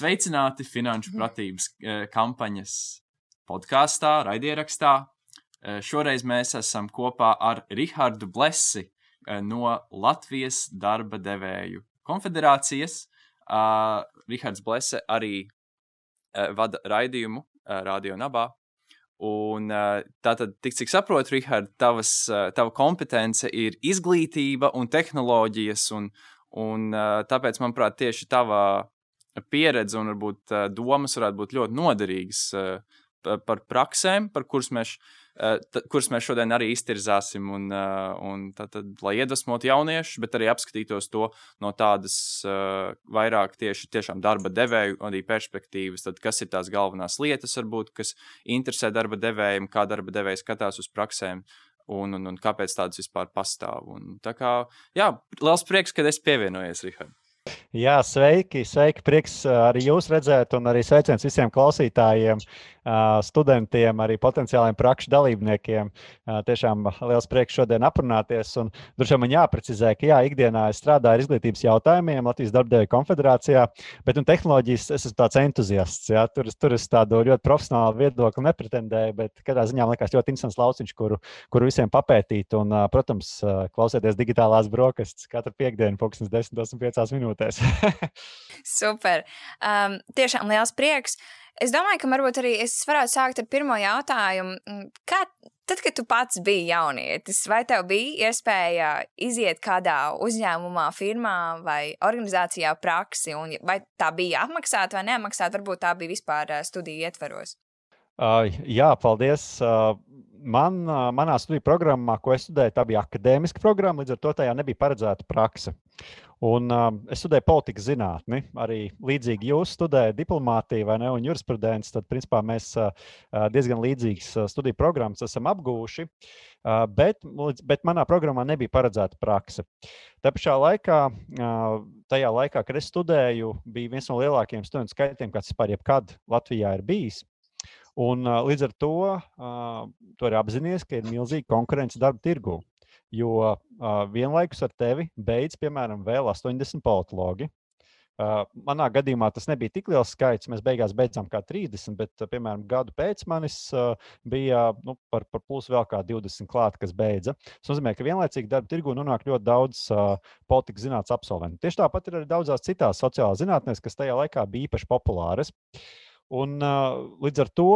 Sveicināti Finanšu pratības uh, kampaņas podkāstā, raidierakstā. Uh, šoreiz mēs esam kopā ar Rihardu Blesi uh, no Latvijas darba devēju konfederācijas. Uh, Rihards Blese arī uh, vada raidījumu uh, Radio Nabā. Un tātad, tik cik saprotu, Rihard, tavas, tava kompetence ir izglītība un tehnoloģijas, un, un tāpēc, manuprāt, tieši tava pieredze un varbūt domas varētu būt ļoti noderīgas par praksēm, par kuras mēs Eh, kurus mēs šodien arī iztirzāsim, un, eh, un tad, tad, lai iedvesmotu jauniešus, bet arī apskatītos to no tādas vairāk tieši darba devēju arī perspektīvas, tad kas ir tās galvenās lietas, varbūt, kas interesē darba devējiem, kā darba devējs skatās uz praksēm. Un, un, un kāpēc tādas vispār pastāv? Un, tā kā, jā, liels prieks, ka esi pievienojies, Rihard. Jā, sveiki, sveiki. Prieks arī jūs redzēt, un arī sveiciens visiem klausītājiem studentiem, arī potenciāliem prakšu dalībniekiem. Tiešām liels prieks šodien aprunāties. Un, droši vien man jāprecizē, ka jā, ikdienā es strādāju ar izglītības jautājumiem Latvijas darbdevēja konfederācijā, bet nu, tehnoloģijas es esmu tāds entuziasts. Jā, tur, tur es tādu ļoti profesionālu viedokli nepretendēju, bet katrā ziņā man liekas ļoti interesants lauciņš, kuru, kuru visiem papētīt. Un, protams, klausieties digitālās brokastis katru piekdienu, pūkstens 10-25 minūtēs. Super! Um, tiešām liels prieks! Es domāju, ka varbūt arī es varētu sākt ar pirmo jautājumu. Mm, kā, tad, kad tu pats biji jaunietis, vai tev bija iespēja iziet kādā uzņēmumā, firmā vai organizācijā praksi, un vai tā bija apmaksāta vai neapmaksāta, varbūt tā bija vispār studiju ietvaros? Uh, jā, paldies. Uh, man, manā studiju programmā, ko es studēju, tā bija akadēmiska programma, līdz ar to tajā nebija paredzēta praksa. Un, uh, es studēju politikas zinātni, arī līdzīgi jūs studējat diplomātiju vai ne, un jurisprudenci. Tad, principā, mēs uh, diezgan līdzīgas studiju programmas esam apguvuši. Uh, bet, bet manā programmā nebija paredzēta prakse. Tā pašā laikā, uh, tajā laikā, kad es studēju, bija viens no lielākajiem studentu skaitiem, kāds vispār jebkad Latvijā ir bijis. Un, uh, līdz ar to uh, tu arī apzinājies, ka ir milzīga konkurence darba tirgū jo uh, vienlaikus ar tevi beidz, piemēram, vēl 80 politologi. Uh, manā gadījumā tas nebija tik liels skaits. Mēs beigās beidzām kā 30, bet, uh, piemēram, gadu pēc manis uh, bija nu, par, par plus vēl kā 20 klāt, kas beidza. Tas nozīmē, ka vienlaicīgi darba tirgu nonāk ļoti daudz uh, politikas zinātnes absolventu. Tieši tāpat ir arī daudzās citās sociālās zinātnēs, kas tajā laikā bija īpaši populāras. Un, līdz ar to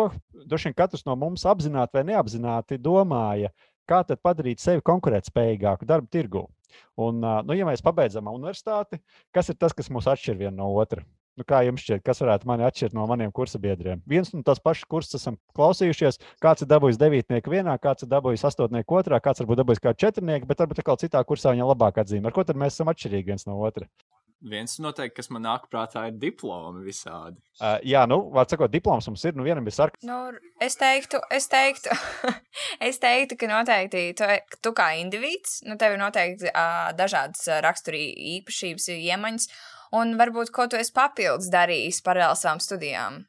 droši vien katrs no mums apzināti vai neapzināti domāja, kā tad padarīt sevi konkurētspējīgāku darba tirgu. Un, nu, ja mēs pabeidzam universitāti, kas ir tas, kas mūs atšķir viena no otra? Nu, kā jums šķiet, kas varētu mani atšķirt no maniem kursa biedriem? Viens un tas pašs kurs esam klausījušies. Kāds ir dabūjis devītnieku vienā, kāds ir dabūjis astotnieku otrā, kāds varbūt dabūjis kā četrnieku, bet varbūt kā citā kursā viņa labāk atzīmē. Ar ko tad mēs esam atšķirīgi viens no otra? Viens noteikti, kas man nāk prātā, ir diplomi visādi. Uh, jā, nu, var sakot, diploms mums ir, nu, vienam ir sarkans. Nu, es teiktu, es teiktu, es teiktu, ka noteikti tu, tu kā indivīds, nu, tev ir noteikti uh, dažādas raksturīgas īpašības, iemaņas, un varbūt ko tu esi papildus darījis paralēli savām studijām.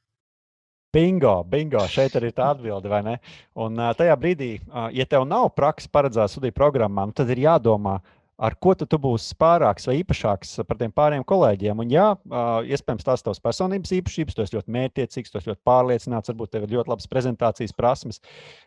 Bingo, bingo, šeit arī ir tā atbilde, vai ne? Un uh, tajā brīdī, uh, ja tev nav praksa paredzēta studiju programmā, nu, tad ir jādomā, uh, ar ko tu, būsi pārāks vai īpašāks par tiem pāriem kolēģiem. Un, jā, iespējams, tās tavas personības īpašības, tu esi ļoti mērķiecīgs, tu esi ļoti pārliecināts, varbūt tev ir ļoti labas prezentācijas prasmes,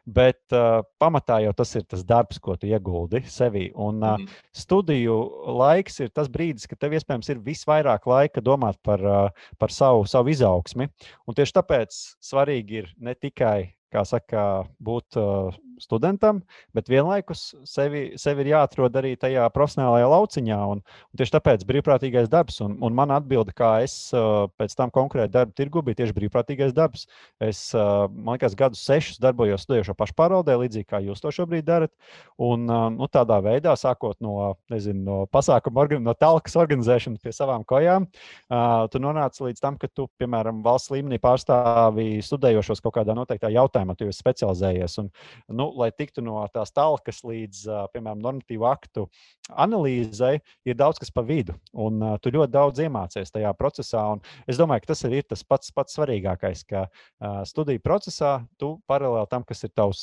bet uh, pamatā jau tas ir tas darbs, ko tu ieguldi sevī. Un uh, studiju laiks ir tas brīdis, kad tev iespējams ir visvairāk laika domāt par, uh, par savu, savu izaugsmi. Un tieši tāpēc svarīgi ir ne tikai kā saka, būt uh, studentam, bet vienlaikus sevi, sevi ir jāatrod arī tajā profesionālajā lauciņā. Un, un tieši tāpēc brīvprātīgais darbs, un, un mana atbilde, kā es uh, pēc tam konkrēti darbu tirgu, bija tieši brīvprātīgais darbs. Es, uh, man liekas, gadus sešus darbojos studējošo pašpārvaldē, līdzīgi kā jūs to šobrīd darat. Un uh, nu, tādā veidā, sākot no, nezinu, no pasākuma, organ, no talkas organizēšanas pie savām kojām, uh, tu nonāc līdz tam, ka tu, piemēram, valsts līmenī pārstāvi studējošos kaut kādā noteiktā jautājumā jautājumā tu esi specializējies. Un, nu, lai tiktu no tās talkas līdz, piemēram, normatīvu aktu analīzei, ir daudz kas pa vidu. Un tu ļoti daudz iemācies tajā procesā. Es domāju, ka tas ir tas pats, pats svarīgākais, ka studiju procesā tu paralēli tam, kas ir tavs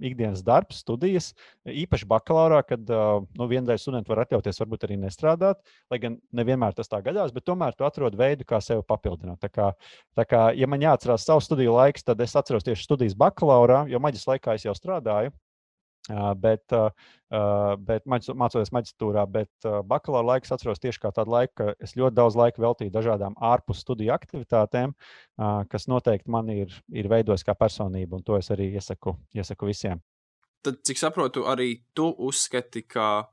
ikdienas darbs, studijas, īpaši bakalaurā, kad nu, viena daļa studentu var atļauties varbūt arī nestrādāt, lai gan nevienmēr tas tā gadās, bet tomēr tu atrod veidu, kā sevi papildināt. Tā kā, tā kā ja man jāatcerās savs studiju laiks, tad es atceros tieši studijas bakalaurā, jo maģis laikā es jau strādāju. Bet, bet mācoties maģistrātūrā, bet bakalaura laiks atceros tieši kā tādu laiku, ka es ļoti daudz laika veltīju dažādām ārpus studiju aktivitātēm, kas noteikti man ir, ir veidojis kā personību, un to es arī iesaku, iesaku visiem. Tad, cik saprotu, arī tu uzskati, ka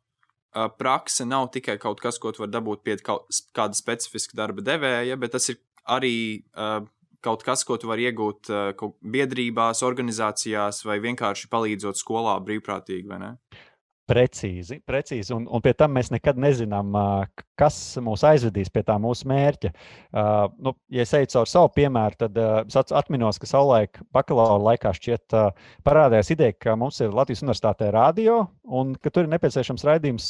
prakse nav tikai kaut kas, ko tu vari dabūt pie kaut kāda specifiska darba devēja, bet tas ir arī uh, kaut kas, ko tu vari iegūt uh, biedrībās, organizācijās vai vienkārši palīdzot skolā brīvprātīgi, vai ne? Precīzi, precīzi. Un, un pie tam mēs nekad nezinām, kas mūs aizvedīs pie tā mūsu mērķa. Uh, nu, ja es eju caur savu piemēru, tad uh, es atminos, ka savulaik bakalaura laikā šķiet uh, parādījās ideja, ka mums ir Latvijas universitātē radio un ka tur ir nepieciešams raidījums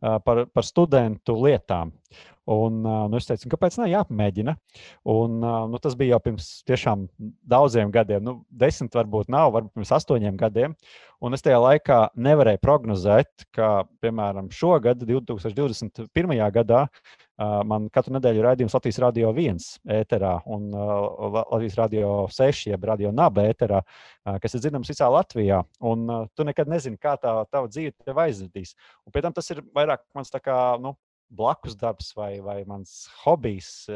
par, par studentu lietām. Un, nu, es teicu, kāpēc ne? Jāpamēģina. Un, nu, tas bija jau pirms tiešām daudziem gadiem, nu, desmit varbūt nav, varbūt pirms astoņiem gadiem. Un es tajā laikā nevarēju prognozēt, ka, piemēram, šogad, 2021. gadā, man katru nedēļu ir raidījums Latvijas Rādio 1 ēterā un Latvijas Rādio 6, jeb Radio Naba ēterā, kas ir dzirdams visā Latvijā. Un tu nekad nezini, kā tā tava dzīve tev aizvedīs. Un pēc tam tas ir vairāk mans kā, nu, blakus darbs vai, vai mans hobijs,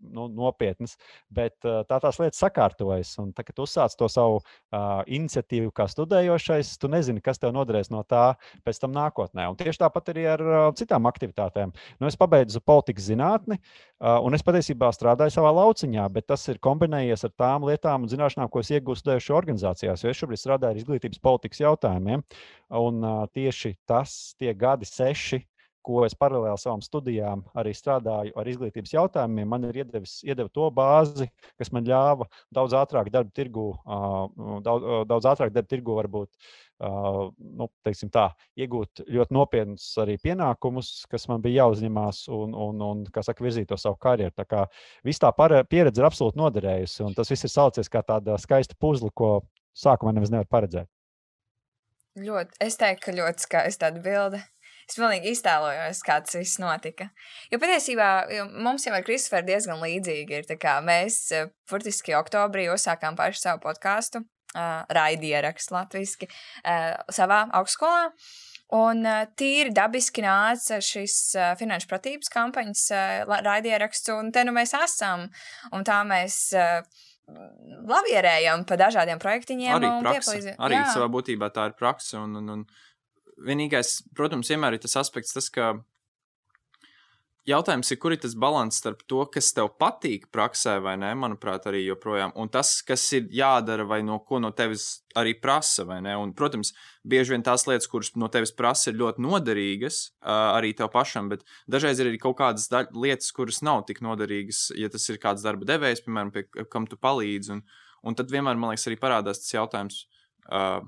nu, nopietns, bet tā tās lietas sakārtojas. Un, tā, kad uzsāc to savu uh, iniciatīvu kā studējošais, tu nezini, kas tev noderēs no tā pēc tam nākotnē. Un tieši tāpat arī ar uh, citām aktivitātēm. Nu, es pabeidzu politikas zinātni, uh, un es patiesībā strādāju savā lauciņā, bet tas ir kombinējies ar tām lietām un zināšanām, ko es iegūstu studējušu organizācijās. Jo es šobrīd strādāju ar izglītības politikas jautājumiem, un uh, tieši tas tie gadi seši ko es paralēli savām studijām arī strādāju ar izglītības jautājumiem, man ir iedevis, iedeva to bāzi, kas man ļāva daudz ātrāk darba tirgu, daudz, daudz ātrāk darba tirgu varbūt. Nu, tā, iegūt ļoti nopietnus arī pienākumus, kas man bija jāuzņemās un, un, un kā saka, virzīt to savu karjeru. Tā kā viss tā pieredze ir absolūti noderējusi, un tas viss ir salicies kā tāda skaista puzle, ko sākumā nemaz nevar paredzēt. Ļoti, es teiktu, ka ļoti skaista atbilde. Es pilnīgi iztēlojos, kā tas viss notika. Jo patiesībā jo mums jau ar Kristofru diezgan līdzīgi ir. Mēs eh, burtiski oktobrī uzsākām pašu savu podkāstu, uh, raidierakstu latviešu, uh, savā augstskolā. Un uh, tīri dabiski nāca šis uh, finanšu pratības kampaņas uh, raidieraksts, un te nu mēs esam. Un tā mēs. Uh, Lavierējam pa dažādiem projektiņiem. Arī, praksa, arī savā būtībā tā ir praksa. Un, un, un vienīgais, protams, vienmēr ir tas aspekts, tas, ka jautājums ir, kur ir tas līdzsvars starp to, kas tev patīk praksē, vai nē, manuprāt, arī joprojām, un tas, kas ir jādara, vai no ko no tevis arī prasa, vai nē. Un, protams, bieži vien tās lietas, kuras no tevis prasa, ir ļoti noderīgas arī tev pašam, bet dažreiz ir arī kaut kādas lietas, kuras nav tik noderīgas, ja tas ir kāds darba devējs, piemēram, pie kam tu palīdzi. Un, un tad vienmēr, man liekas, arī parādās tas jautājums. Uh,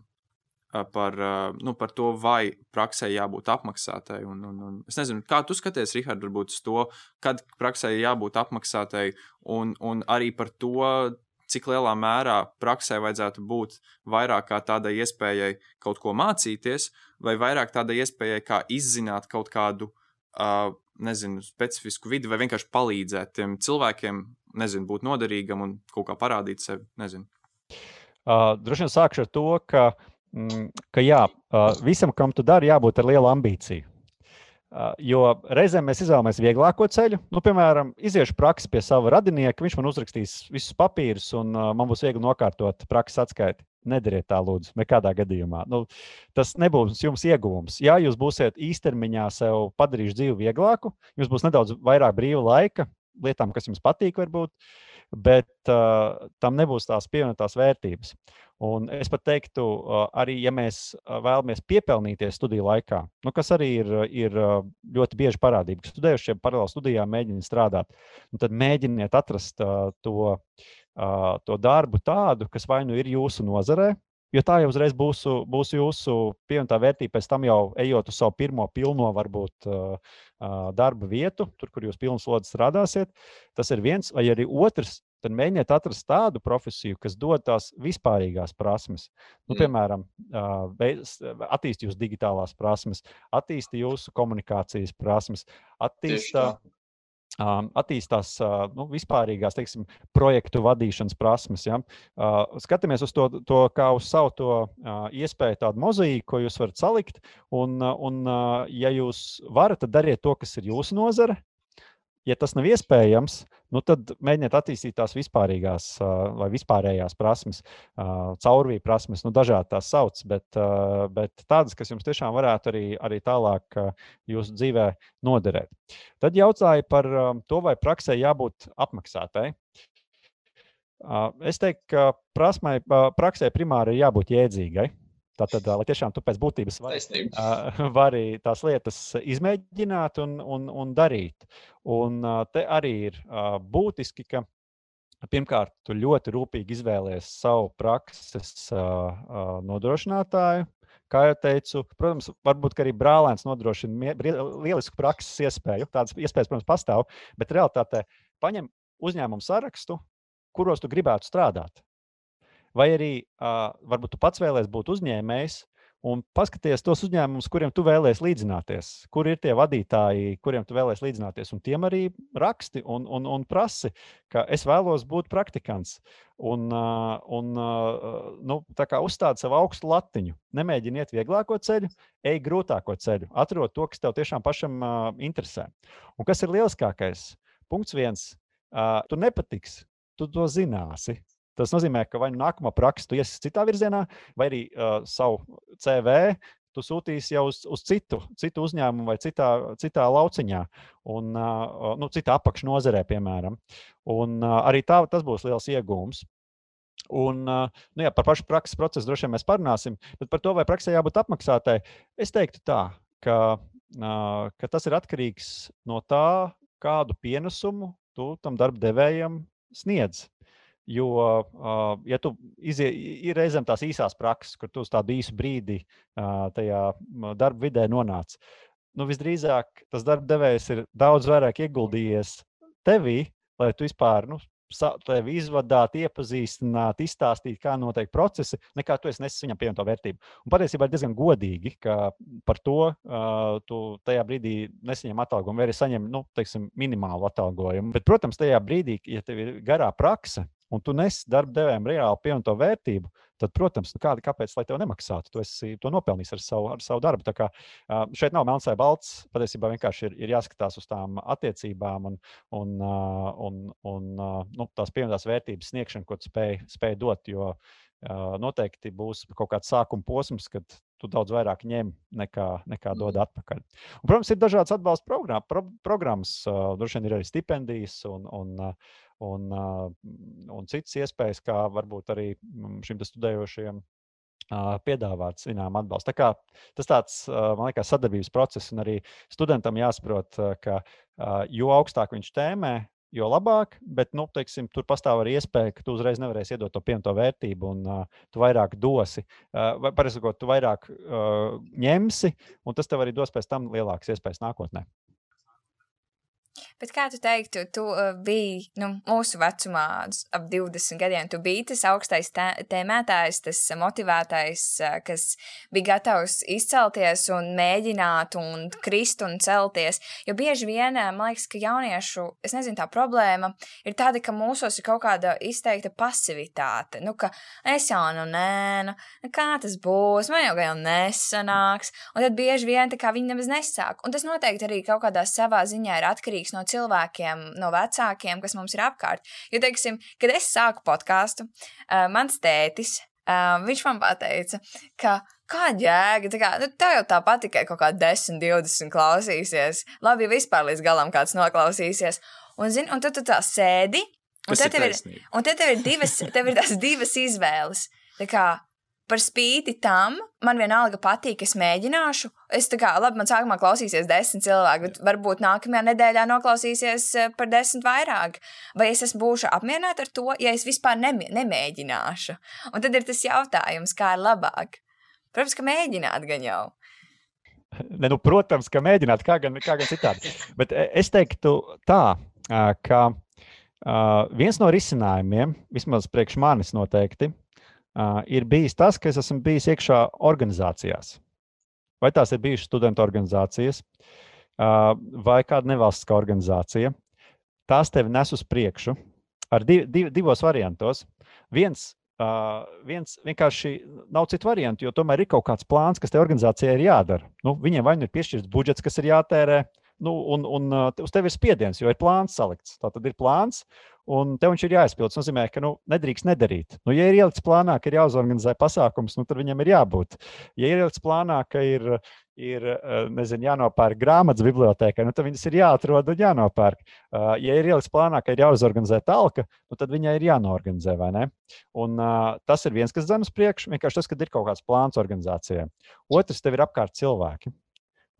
par, nu, par to, vai praksē jābūt apmaksātai. Un, un, un es nezinu, kā tu skaties, Rihard, varbūt uz to, kad praksē jābūt apmaksātai, un, un arī par to, cik lielā mērā praksē vajadzētu būt vairāk kā tādai iespējai kaut ko mācīties, vai vairāk tādai iespējai kā izzināt kaut kādu. Uh, nezinu, specifisku vidi, vai vienkārši palīdzēt tiem cilvēkiem, nezinu, būt noderīgam un kaut kā parādīt sevi. Nezinu. Uh, droši vien sākšu ar to, ka uh, ka jā, visam, kam tu dari, jābūt ar lielu ambīciju. Jo reizēm mēs izvēlamies vieglāko ceļu. Nu, piemēram, iziešu praksi pie sava radinieka, viņš man uzrakstīs visus papīrus, un man būs viegli nokārtot prakses atskaiti. Nedariet tā, lūdzu, nekādā gadījumā. Nu, tas nebūs jums ieguvums. Jā, jūs būsiet īstermiņā sev padarījuši dzīvi vieglāku, jums būs nedaudz vairāk brīva laika lietām, kas jums patīk, varbūt, bet uh, tam nebūs tās pievienotās vērtības. Un es pat teiktu, arī ja mēs vēlamies piepelnīties studiju laikā, nu, kas arī ir, ir ļoti bieži parādība, ka studējušie paralēli studijām mēģina strādāt, tad mēģiniet atrast to, to darbu tādu, kas vai nu ir jūsu nozarē, Jo tā jau uzreiz būs, būs jūsu pievienotā vērtība, pēc tam jau ejot uz savu pirmo pilno, varbūt darba vietu, tur, kur jūs pilnas slodzes strādāsiet. Tas ir viens, vai arī otrs. Tad mēģiniet atrast tādu profesiju, kas dod tās vispārīgās prasmes. Nu, mm. Piemēram, attīstīt jūsu digitālās prasmes, attīstīt jūsu komunikācijas prasmes, attīstīt attīstās nu, vispārīgās teiksim, projektu vadīšanas prasmes. Ja? Skatāmies uz to, to kā uz savu to, iespēju, tādu mozaīku, ko jūs varat salikt. Un, un, ja jūs varat, tad dariet to, kas ir jūsu nozare. Ja tas nav iespējams, nu tad mēģiniet attīstīt tās vispārīgās vai vispārējās prasmes, caurvīja prasmes, nu dažādi tās sauc, bet, bet tādas, kas jums tiešām varētu arī, arī tālāk jūsu dzīvē noderēt. Tad jautāja par to, vai praksē jābūt apmaksātai. Es teiktu, ka prasmai, praksē primāri ir jābūt jēdzīgai. Tātad, lai tiešām tu pēc būtības vari, vari tās lietas izmēģināt un, un, un darīt. Un te arī ir būtiski, ka pirmkārt, tu ļoti rūpīgi izvēlējies savu prakses nodrošinātāju. Kā jau teicu, protams, varbūt arī brālēns nodrošina lielisku prakses iespēju. Tādas iespējas, protams, pastāv, bet realtātē paņem uzņēmumu sarakstu, kuros tu gribētu strādāt. Vai arī uh, varbūt tu pats vēlēsies būt uzņēmējs un paskaties tos uzņēmumus, kuriem tu vēlēsies līdzināties, kur ir tie vadītāji, kuriem tu vēlēsies līdzināties. Un tiem arī raksti un, un, un prasi, ka es vēlos būt praktikants. Un, un nu, uzstādi savu augstu latiņu. Nemēģini iet vieglāko ceļu, ej grūtāko ceļu. Atrod to, kas tev tiešām pašam interesē. Un kas ir lieliskākais? Punkts viens. Tu nepatiks, tu to zināsi. Tas nozīmē, ka vai nu nākamā praksa tu iesi citā virzienā, vai arī uh, savu CV tu sūtīsi jau uz, uz citu, citu uzņēmumu vai citā, citā lauciņā, un, uh, nu, citā apakšnodarbē, piemēram. Un, uh, arī tā, tas būs liels iegūms. Un, uh, nu jā, par pašu prakses procesu droši vien mēs parunāsim, bet par to, vai praksē jābūt apmaksātai, es teiktu tā, ka, uh, ka tas ir atkarīgs no tā, kādu pienesumu tu tam darba devējam sniedz. Jo, ja tu izie, ir reizēm tās īsās prakses, kur tu uz tādu īsu brīdi tajā darba vidē nonāc, nu, visdrīzāk tas darba devējs ir daudz vairāk ieguldījies tevī, lai tu vispār nu, tevi izvadāt, iepazīstināt, izstāstīt, kā notiek procesi, nekā tu esi nesis viņam pievienoto vērtību. Un patiesībā ir diezgan godīgi, ka par to uh, tu tajā brīdī nesaņem atalgojumu, vai arī saņem nu, teiksim, minimālu atalgojumu. Bet, protams, tajā brīdī, ja tev ir garā praksa, un tu nes darba devējiem reāli pievienoto vērtību, tad, protams, nu kāda, kāpēc lai tev nemaksātu? Tu esi to nopelnījis ar savu, ar savu darbu. Tā kā šeit nav melns vai balts. Patiesībā vienkārši ir, ir jāskatās uz tām attiecībām un, un, un, un nu, tās pievienotās vērtības sniegšanu, ko tu spēj, spēj dot. Jo noteikti būs kaut kāds sākuma posms, kad tu daudz vairāk ņem nekā, nekā dod mm. atpakaļ. Un, protams, ir dažādas atbalsta programmas. Pro, programmas droši vien ir arī stipendijas un, un, un, un citas iespējas, kā varbūt arī mm, šim studējošajam piedāvāt zinām atbalstu. Tā kā, tas tāds, man liekas, sadarbības process, un arī studentam jāsaprot, ka jo augstāk viņš tēmē, jo labāk, bet nu, teiksim, tur pastāv arī iespēja, ka tu uzreiz nevarēsi iedot to pievienoto vērtību, un uh, tu vairāk dosi. Uh, vai, pareizāk, tu vairāk uh, ņemsi, un tas tev arī dos pēc tam lielākas iespējas nākotnē. Bet kā tu teiktu, tu uh, biji nu, mūsu vecumā, ap 20 gadiem, tu biji tas augstais tē, tēmētājs, tas motivētais, uh, kas bija gatavs izcelties un mēģināt un krist un celties. Jo bieži vien, uh, man liekas, ka jauniešu, es nezinu, tā problēma ir tāda, ka mūsos ir kaut kāda izteikta pasivitāte. Nu, ka es jau nu nē, nu, nu kā tas būs, man jau jau nesanāks. Un tad bieži vien tā kā viņi nemaz nesāk. Un tas noteikti arī kaut kādā savā ziņā ir atkarīgs no cilvēkiem, no vecākiem, kas mums ir apkārt. Jo, teiksim, kad es sāku podkāstu, uh, mans tētis, uh, viņš man teica, ka kāda jēga, tā kā, nu, tev jau tāpat tikai kaut kā 10, 20 klausīsies. Labi, ja vispār līdz galam kāds noklausīsies. Un, zin, un tu, tu tā sēdi, un tad, tev ir, un tad tev ir divas, tev ir divas izvēles. Tā kā par spīti tam, man vienalga patīk, es mēģināšu. Es tā kā, labi, man sākumā klausīsies desmit cilvēki, bet varbūt nākamajā nedēļā noklausīsies eh, par desmit vairāk. Vai es esmu būšu apmierināta ar to, ja es vispār nemē, nemēģināšu? Un tad ir tas jautājums, kā ir labāk. Protams, ka mēģināt gan jau. Ne, nu, protams, ka mēģināt, kā gan, kā gan citādi. Bet eh, es teiktu tā, ka viens no risinājumiem, vismaz priekš manis noteikti, uh, ir bijis tas, ka es esmu bijis iekšā organizācijās. Vai tās ir bijušas studentu organizācijas, uh, vai kāda nevalstiskā organizācija. Tās tevi nes uz priekšu ar div, div, divos variantos. Viens, uh, viens vienkārši nav citu variantu, jo tomēr ir kaut kāds plāns, kas te organizācijai ir jādara. Nu, viņiem vai nu ir piešķirts budžets, kas ir jātērē, nu, un, un uz tevi ir spiediens, jo ir plāns salikts. Tā tad ir plāns, un tev viņš ir jāizpild. Tas nozīmē, ka nu, nedrīkst nedarīt. Nu, ja ir ielikts plānā, ka ir jāuzorganizē pasākums, nu, tad viņam ir jābūt. Ja ir ielikts plānā, ka ir, ir nezinu, jānopērk grāmatas bibliotekā, nu, tad viņas ir jāatrod un jānopērk. Ja ir ielikts plānā, ka ir jāuzorganizē talka, nu, tad viņai ir jānorganizē. Un, uh, tas ir viens, kas zem uz priekšu. Vienkārši tas, ka ir kaut kāds plāns organizācijai. Otrs, tev ir apkārt cilvēki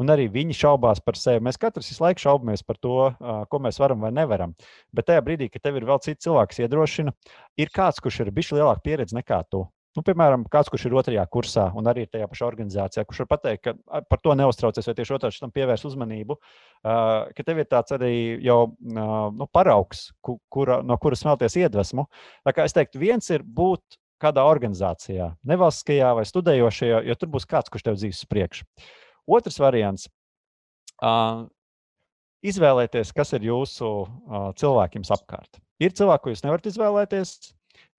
un arī viņi šaubās par sevi. Mēs katrs visu laiku šaubamies par to, ko mēs varam vai nevaram. Bet tajā brīdī, kad tev ir vēl cits cilvēks, iedrošina, ir kāds, kurš ir bijis lielāka pieredze nekā tu. Nu, piemēram, kāds, kurš ir otrajā kursā un arī tajā pašā organizācijā, kurš var pateikt, ka par to neuztraucies, vai tieši otrādi tam pievērs uzmanību, ka tev ir tāds arī jau nu, paraugs, kura, no kuras smelties iedvesmu. Tā kā es teiktu, viens ir būt kādā organizācijā, nevalstiskajā vai studējošajā, jo tur būs kāds, kurš tev dzīves priekšā. Otrs variants. Uh, izvēlēties, kas ir jūsu uh, cilvēkiem apkārt. Ir cilvēki, ko jūs nevarat izvēlēties,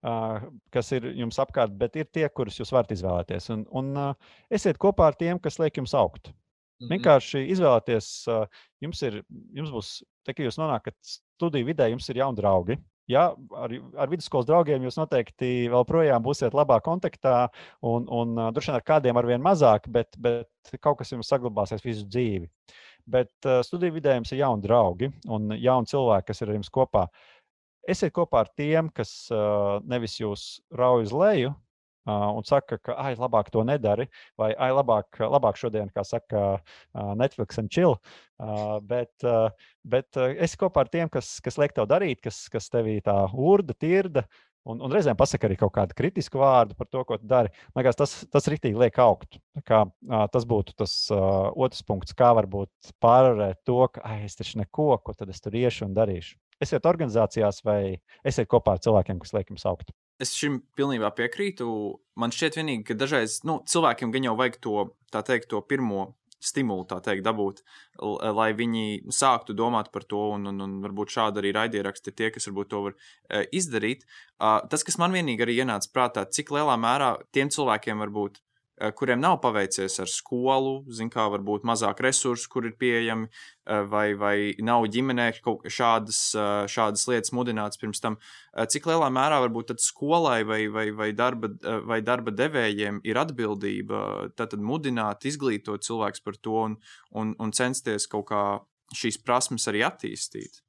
uh, kas ir jums apkārt, bet ir tie, kurus jūs varat izvēlēties. Un, un uh, esiet kopā ar tiem, kas liek jums augt. Mm -hmm. Vienkārši izvēlēties, uh, jums, ir, jums būs, te, kad jūs nonākat studiju vidē, jums ir jauni draugi ja, ar, ar vidusskolas draugiem jūs noteikti vēl projām būsiet labā kontaktā, un, un droši vien ar kādiem ar vien mazāk, bet, bet kaut kas jums saglabāsies visu dzīvi. Bet uh, studiju vidē jums ir jauni draugi un jauni cilvēki, kas ir ar jums kopā. Esiet kopā ar tiem, kas uh, nevis jūs rauj uz leju, un saka, ka, ah, labāk to nedari, vai ah, labāk, labāk šodien, kā saka, Netflix un chill. Bet, bet es kopā ar tiem, kas, kas liek tev darīt, kas, kas tevī tā urda, tirda. Un, un reizēm pasakā arī kaut kādu kritisku vārdu par to, ko tu dari. Man liekas, tas, tas rīktīgi liek augt. Kā, uh, tas būtu tas uh, otrs punkts, kā varbūt pārvarēt to, ka ah, es taču neko, ko tad es tur iešu un darīšu. Esiet organizācijās vai esiet kopā ar cilvēkiem, kas liek jums augt es šim pilnībā piekrītu. Man šķiet, vienīgi, ka dažreiz nu, cilvēkiem gan jau vajag to, teikt, to pirmo stimulu, teikt, dabūt, lai viņi sāktu domāt par to, un, un, un varbūt šādi arī raidieraksti ir tie, kas varbūt to var uh, izdarīt. Uh, tas, kas man vienīgi arī ienāca prātā, cik lielā mērā tiem cilvēkiem varbūt kuriem nav paveicies ar skolu, zin, kā varbūt mazāk resursu, kur ir pieejami, eh, vai, vai nav ģimenē kaut šādas, eh, šādas lietas mudināts pirms tam. Cik lielā mērā varbūt skolai vai, vai, vai, darba, vai darba devējiem ir atbildība tad mudināt, izglītot cilvēks par to un, un, un censties kaut kā šīs prasmes arī attīstīt?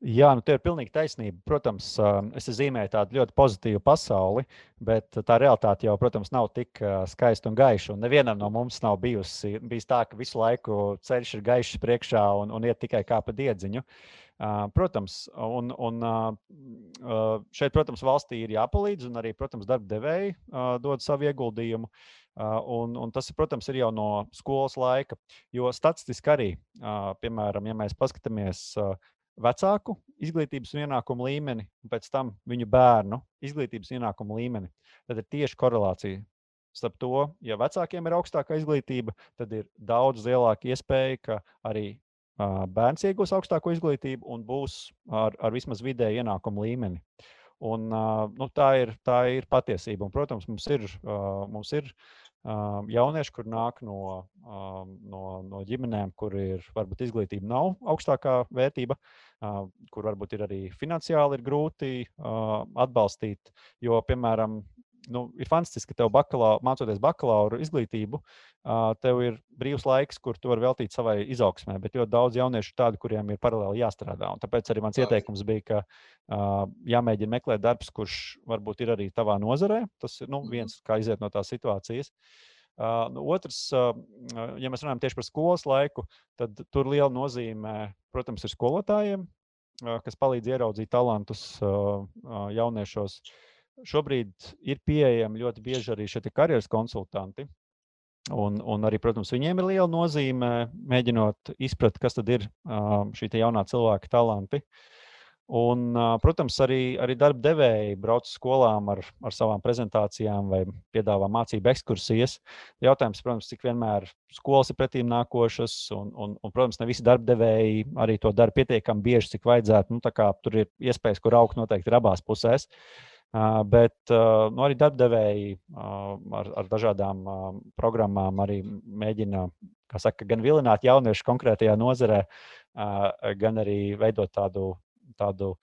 Jā, nu, tā ir pilnīgi taisnība. Protams, es zīmēju tādu ļoti pozitīvu pasauli, bet tā realitāte jau, protams, nav tik skaista un gaiša. Un nevienam no mums nav bijusi bijis tā, ka visu laiku ceļš ir gaišs priekšā un, un iet tikai kā pa diedziņu. Protams, un, un šeit, protams, valstī ir jāpalīdz, un arī, protams, darba devēji dod savu ieguldījumu. Un, un tas, protams, ir jau no skolas laika. Jo statistiski arī, piemēram, ja mēs paskatāmies vecāku izglītības ienākumu līmeni un pēc tam viņu bērnu izglītības ienākumu līmeni, tad ir tieši korelācija starp to, ja vecākiem ir augstākā izglītība, tad ir daudz lielāka iespēja, ka arī uh, bērns iegūs augstāko izglītību un būs ar, ar vismaz vidēju ienākumu līmeni. Un, uh, nu, tā, ir, tā ir patiesība. Un, protams, mums ir, uh, mums ir jaunieši, kur nāk no, no, no ģimenēm, kur ir varbūt izglītība nav augstākā vērtība, kur varbūt ir arī finansiāli ir grūti atbalstīt. Jo, piemēram, nu, ir fantastiski, ka tev bakalaura, mācoties bakalaura izglītību, tev ir brīvs laiks, kur tu vari veltīt savai izaugsmē. Bet ļoti daudz jauniešu tādu, kuriem ir paralēli jāstrādā. Un tāpēc arī mans ieteikums bija, ka uh, jāmēģina meklēt darbs, kurš varbūt ir arī tavā nozarē. Tas ir nu, viens, kā iziet no tās situācijas. Uh, otrs, uh, ja mēs runājam tieši par skolas laiku, tad tur liela nozīme, protams, ir skolotājiem, uh, kas palīdz ieraudzīt talantus uh, jauniešos. Šobrīd ir pieejami ļoti bieži arī šie karjeras konsultanti. Un, un arī, protams, viņiem ir liela nozīme mēģinot izprast, kas tad ir šī jaunā cilvēka talanti. Un, protams, arī, arī darba devēji brauc uz skolām ar, ar savām prezentācijām vai piedāvā mācību ekskursijas. Jautājums, protams, cik vienmēr skolas ir pretīm nākošas, un, un, un protams, ne visi darba devēji arī to dara pietiekami bieži, cik vajadzētu. Nu, tur ir iespējas, kur augt noteikti ir abās pusēs. Uh, Bet nu, arī darbdevēji ar, ar dažādām programmām arī mēģina saka, gan vilināt jauniešus konkrētajā nozarē, gan arī veidot tādu, tādu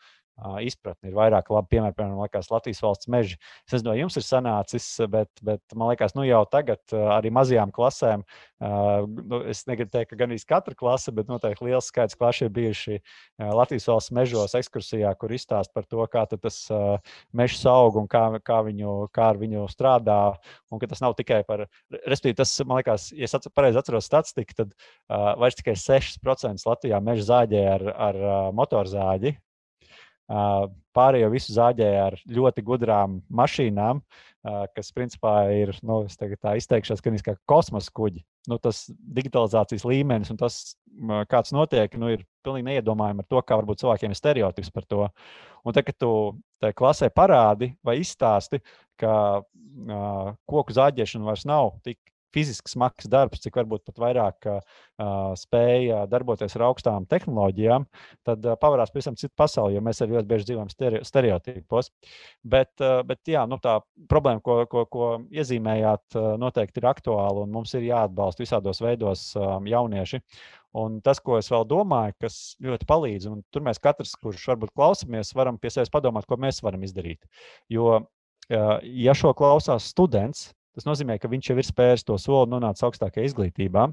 izpratni. Ir vairāk labi piemēri, piemēram, liekas, Latvijas valsts meži. Es nezinu, no jums ir sanācis, bet, bet man liekas, nu jau tagad arī mazajām klasēm, nu, es negribu teikt, ka gan arī katra klase, bet noteikti liels skaits klašu ir bijuši Latvijas valsts mežos ekskursijā, kur izstāst par to, kā tas mežs aug un kā, kā, viņu, kā ar viņu strādā. Un ka tas nav tikai par, respektīvi, tas, man liekas, ja es pareizi atceros statistiku, tad uh, vairs tikai 6% Latvijā meža zāģē ar, ar uh, motorzāģi, Pārējo visu zāģēja ar ļoti gudrām mašīnām, kas principā ir, nu, tā izteikšos, kā kosmosa kuģi. Nu, tas digitalizācijas līmenis un tas, kāds notiek, nu, ir pilnīgi neiedomājami ar to, kā varbūt cilvēkiem ir stereotips par to. Un tad, kad tu klasē parādi vai izstāsti, ka uh, koku zāģēšana vairs nav tik fiziski smags darbs, cik varbūt pat vairāk uh, spēja darboties ar augstām tehnoloģijām, tad uh, pavarās pavisam citu pasauli, jo mēs arī ļoti bieži dzīvojam stereotipos. Bet, uh, bet jā, nu, tā problēma, ko, ko, ko iezīmējāt, uh, noteikti ir aktuāla un mums ir jāatbalsta visādos veidos um, jaunieši. Un tas, ko es vēl domāju, kas ļoti palīdz, un tur mēs katrs, kurš varbūt klausāmies, varam pie sevis padomāt, ko mēs varam izdarīt. Jo, ja šo klausās students, Tas nozīmē, ka viņš jau ir spēris to soli un nonācis augstākajā izglītībā.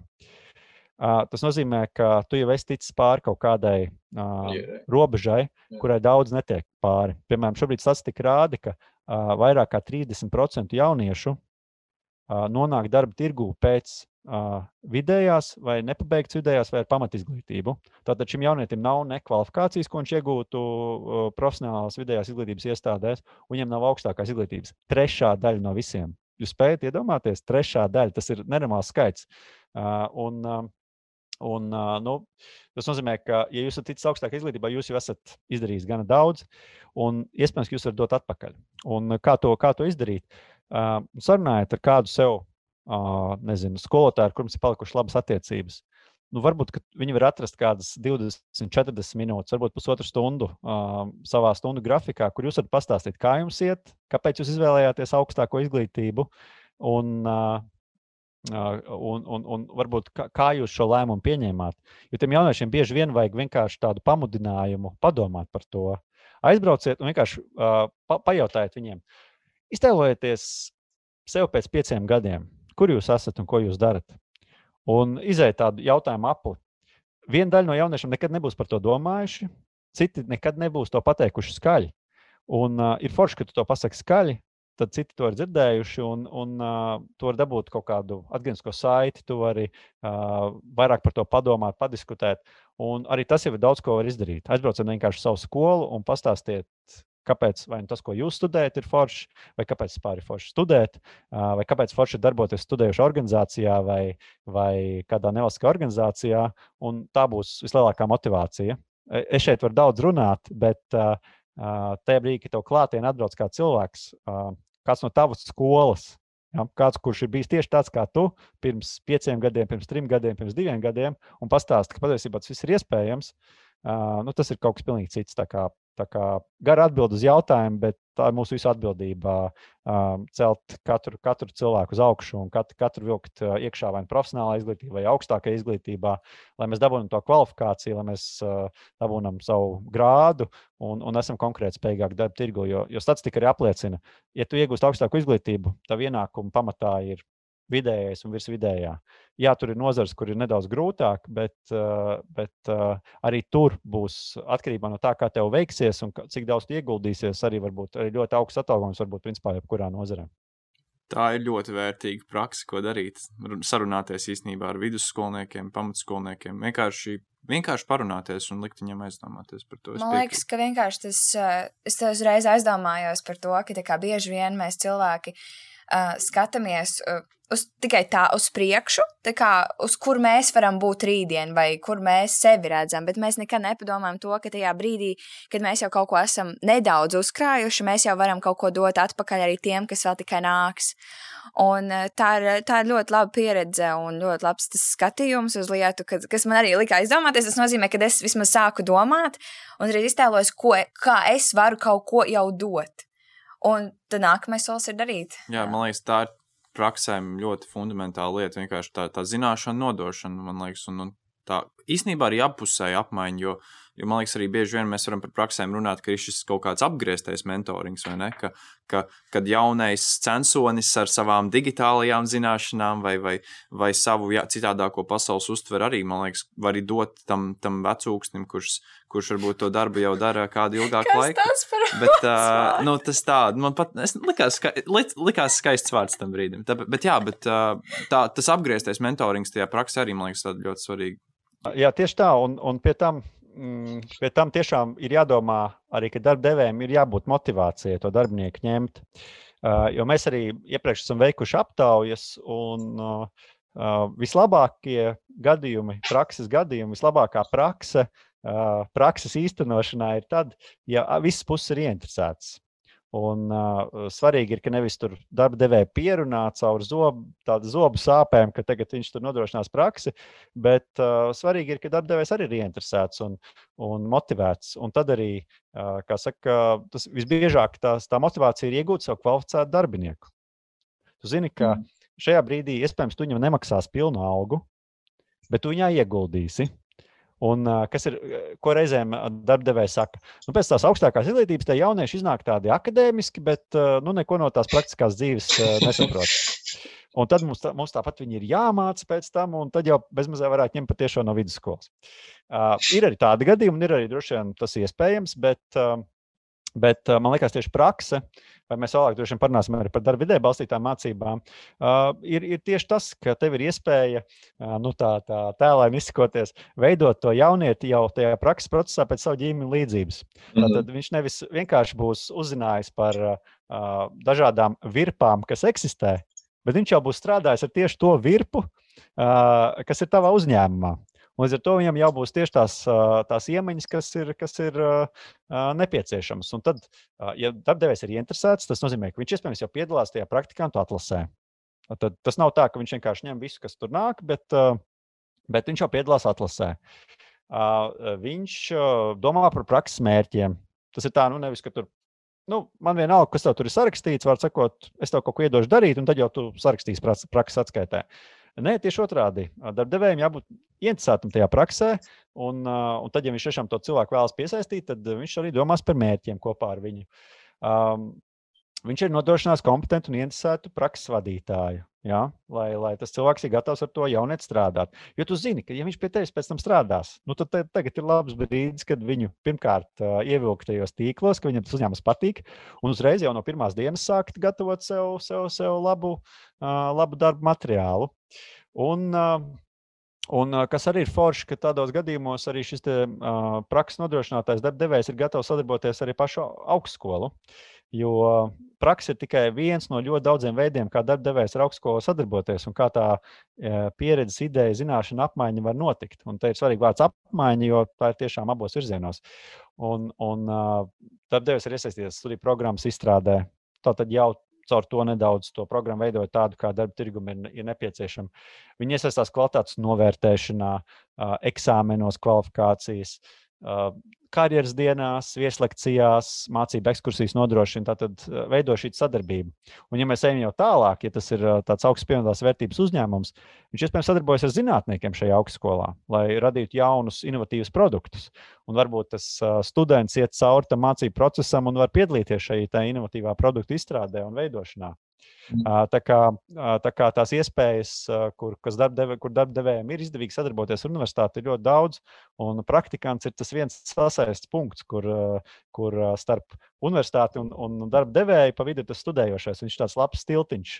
Tas nozīmē, ka tu jau esi ticis pāri kaut kādai uh, robežai, kurai daudz netiek pāri. Piemēram, šobrīd statistika rāda, ka uh, vairāk kā 30% jauniešu uh, nonāk darba tirgū pēc vidējās vai nepabeigts vidējās vai ar pamatizglītību. Tātad šim jaunietim nav ne kvalifikācijas, ko viņš iegūtu profesionālās vidējās izglītības iestādēs, un viņam nav augstākās izglītības. Trešā daļa no visiem. Jūs spējat iedomāties, trešā daļa, tas ir nenormāls skaits. Un, un, nu, tas nozīmē, ka, ja jūs esat ticis augstākā izglītībā, jūs jau esat izdarījis gana daudz, un iespējams, ka jūs varat dot atpakaļ. Un kā to, kā to izdarīt? Sarunājiet ar kādu sev, nezinu, skolotāju, ar kuriem ir palikušas labas attiecības nu, varbūt viņi var atrast kādas 20, 40 minūtes, varbūt pusotru stundu uh, savā stundu grafikā, kur jūs varat pastāstīt, kā jums iet, kāpēc jūs izvēlējāties augstāko izglītību. Un, uh, Un, un, un varbūt kā, jūs šo lēmumu pieņēmāt. Jo tiem jauniešiem bieži vien vajag vienkārši tādu pamudinājumu, padomāt par to. Aizbrauciet un vienkārši uh, pa, pajautājiet viņiem, iztēlojieties sev pēc pieciem gadiem, kur jūs esat un ko jūs darat un iziet tādu jautājumu apli. Viena daļa no jauniešiem nekad nebūs par to domājuši, citi nekad nebūs to pateikuši skaļi. Un uh, ir forši, ka tu to pasaki skaļi, tad citi to ir dzirdējuši, un, un uh, tu vari dabūt kaut kādu atgrieznisko saiti, tu vari uh, vairāk par to padomāt, padiskutēt. Un arī tas jau ir daudz ko var izdarīt. Aizbrauciet vienkārši uz savu skolu un pastāstiet, kāpēc nu tas, ko jūs studējat, ir forši, vai kāpēc vispār ir forši studēt, vai kāpēc forši darboties studējušā organizācijā vai, vai kādā nevalstiskā organizācijā. Tā būs vislielākā motivācija. E, es šeit varu daudz runāt, bet tajā brīdī, kad tev klātienē atbrauc kāds cilvēks, kāds no tavas skolas, Ja, kāds, kurš ir bijis tieši tāds kā tu, pirms pieciem gadiem, pirms trim gadiem, pirms diviem gadiem, un pastāsta, ka patiesībā tas viss ir iespējams, Uh, nu, tas ir kaut kas pilnīgi cits. Tā kā, tā kā gara atbild uz jautājumu, bet tā ir mūsu visu atbildība um, celt katru, katru cilvēku uz augšu un katru, katru vilkt uh, iekšā vai nu profesionālā izglītībā, vai augstākajā izglītībā, lai mēs dabūjam to kvalifikāciju, lai mēs uh, dabūjam savu grādu un, un esam konkrēti spējīgāki darba tirgu. Jo, jo statistika arī apliecina, ja tu iegūsi augstāku izglītību, tavu ienākumu pamatā ir vidējais un virsvidējā. Jā, tur ir nozars, kur ir nedaudz grūtāk, bet, uh, bet uh, arī tur būs atkarībā no tā, kā tev veiksies un cik daudz ieguldīsies. Arī, varbūt, arī ļoti augsts atalgojums, varbūt principā jebkurā nozarē. Tā ir ļoti vērtīga praksa, ko darīt. Sarunāties īstenībā ar vidusskolniekiem, pamatskolniekiem. Vienkārši, vienkārši parunāties un likt viņiem aizdomāties par to. Es Man liekas, ka vienkārši tas, es uzreiz aizdomājos par to, ka bieži vien mēs cilvēki uh, skatāmies uh, uz tikai tā uz priekšu, tā kā uz kur mēs varam būt rītdien, vai kur mēs sevi redzam. Bet mēs nekad nepadomājam to, ka tajā brīdī, kad mēs jau kaut ko esam nedaudz uzkrājuši, mēs jau varam kaut ko dot atpakaļ arī tiem, kas vēl tikai nāks. Un tā ir, tā ir ļoti laba pieredze un ļoti labs skatījums uz lietu, kas, kas man arī lika aizdomāties. Tas nozīmē, ka es vismaz sāku domāt un arī iztēlojos, ko, kā es varu kaut ko jau dot. Un tad nākamais solis ir darīt. Jā, man liekas, tā ir praksēm ļoti fundamentāla lieta. Vienkārši tā, tā zināšana, nodošana, man liekas, un, un tā īstenībā arī apusēja apmaiņa. Jo, jo man liekas, arī bieži vien mēs varam par praksēm runāt, ka ir šis kaut kāds apgrieztais mentorings, vai ne? Ka, ka, kad jaunais censonis ar savām digitālajām zināšanām vai, vai, vai savu jā, citādāko pasaules uztver arī, man liekas, var arī dot tam, tam vecūksnim, kurš, kurš varbūt to darbu jau dara kādu ilgāku laiku. Bet uh, nu, tas tā, man pat likās, ska, li, likās skaists vārds tam brīdim. Tā, bet jā, bet uh, tā, tas apgrieztais mentorings tajā praksē arī, man liekas, ļoti svarīgi. Jā, tieši tā. Un, un pie, tam, pie tam tiešām ir jādomā arī, ka darbdevējiem ir jābūt motivācijai to darbinieku ņemt. Uh, jo mēs arī iepriekš esam veikuši aptaujas, un uh, uh, vislabākie gadījumi, prakses gadījumi, vislabākā prakse, uh, prakses īstenošanā ir tad, ja visas puses ir ieinteresētas. Un uh, svarīgi ir, ka nevis tur darba devēja pierunā caur zobu, zobu sāpēm, ka tagad viņš tur nodrošinās praksi, bet uh, svarīgi ir, ka darba devējs arī ir ieinteresēts un, un motivēts. Un tad arī, uh, kā saka, tas visbiežāk tās, tā motivācija ir iegūt savu kvalificētu darbinieku. Tu zini, ka mm. šajā brīdī iespējams tu viņam nemaksās pilnu algu, bet tu viņā ieguldīsi. Un, kas ir, ko reizēm darbdevējs saka, nu, pēc tās augstākās izglītības tie jaunieši iznāk tādi akadēmiski, bet nu, neko no tās praktiskās dzīves nesaprot. Un tad mums, tā, mums tāpat viņi ir jāmāca pēc tam, un tad jau bezmazliet varētu ņemt patiešām no vidusskolas. Uh, ir arī tādi gadījumi, un ir arī droši vien tas iespējams, bet, uh, bet uh, man liekas, tieši praksa uh, vai mēs vēlāk droši vien parunāsim par darba vidē balstītām mācībām, uh, ir, ir tieši tas, ka tev ir iespēja uh, nu, tā, tā tēlēni izsakoties, veidot to jaunieti jau tajā prakses procesā pēc savu ģimeņa līdzības. Mm -hmm. Tad viņš nevis vienkārši būs uzzinājis par uh, dažādām virpām, kas eksistē, bet viņš jau būs strādājis ar tieši to virpu, uh, kas ir tavā uzņēmumā. Līdz ar to viņam jau būs tieši tās, tās iemaņas, kas ir, kas ir nepieciešamas. Un tad, ja darbdevējs ir interesēts, tas nozīmē, ka viņš iespējams jau piedalās tajā praktikantu atlasē. Tad tas nav tā, ka viņš vienkārši ņem visu, kas tur nāk, bet, bet viņš jau piedalās atlasē. Viņš domā par prakses mērķiem. Tas ir tā, nu, nevis, ka tur nu, man vienalga, kas tev tur ir sarakstīts, var sakot, es tev kaut ko iedošu darīt, un tad jau tu sarakstīsi prakses atskaitē. Nē, tieši otrādi. Darbdevējiem jābūt interesētam tajā praksē, un, un tad, ja viņš tiešām to cilvēku vēlas piesaistīt, tad viņš arī domās par mērķiem kopā ar viņu. Um, viņš ir nodrošinājis kompetentu un interesētu prakses vadītāju. Ja? Lai, lai tas cilvēks ir gatavs ar to jaunieti strādāt. Jo tu zini, ka, ja viņš pie tevis pēc tam strādās, nu, tad te, tagad ir labs brīdis, kad viņu pirmkārt ievilkt tajos tīklos, ka viņam tas uzņēmums patīk, un uzreiz jau no pirmās dienas sākt gatavot sev, sev, sev labu, labu darbu materiālu. Un, Un, kas arī ir forši, ka tādos gadījumos arī šis te, uh, prakses nodrošinātājs darbdevējs ir gatavs sadarboties ar pašu augstskolu. Jo praksa ir tikai viens no ļoti daudziem veidiem, kā darbdevējs ar augstskolu sadarboties un kā tā uh, pieredzes, ideja, zināšana apmaiņa var notikt. Un te ir svarīgi vārds apmaiņa, jo tā ir tiešām abos virzienos. Un, un uh, darbdevējs ir iesaistījies studiju programmas izstrādē. Tātad jau caur to nedaudz to programmu veidojot tādu, kā darba tirgum ir, ir nepieciešama. Viņi iesaistās kvalitātes novērtēšanā, eksāmenos, kvalifikācijas. Karjeras dienās, vieslekcijās, mācību ekskursijas nodrošina, tātad veido šī sadarbība. Un, ja mēs ejam jau tālāk, ja tas ir tāds augsts pievienotās vērtības uzņēmums, viņš iespējams sadarbojas ar zinātniekiem šajā augstskolā, lai radītu jaunus, inovatīvus produktus. Un varbūt tas students iet cauri tam mācību procesam un var piedalīties šajā inovatīvā produktu izstrādē un veidošanā. Mm. Tā kā, tā kā tās iespējas, kur, darbdeve, kur darbdevējiem ir izdevīgi sadarboties ar universitāti, ir ļoti daudz. Un praktikants ir tas viens sasaistes punkts, kur, kur starp universitāti un, un darba devēju pa vidu ir tas studējošais. Viņš ir tāds labs tiltiņš,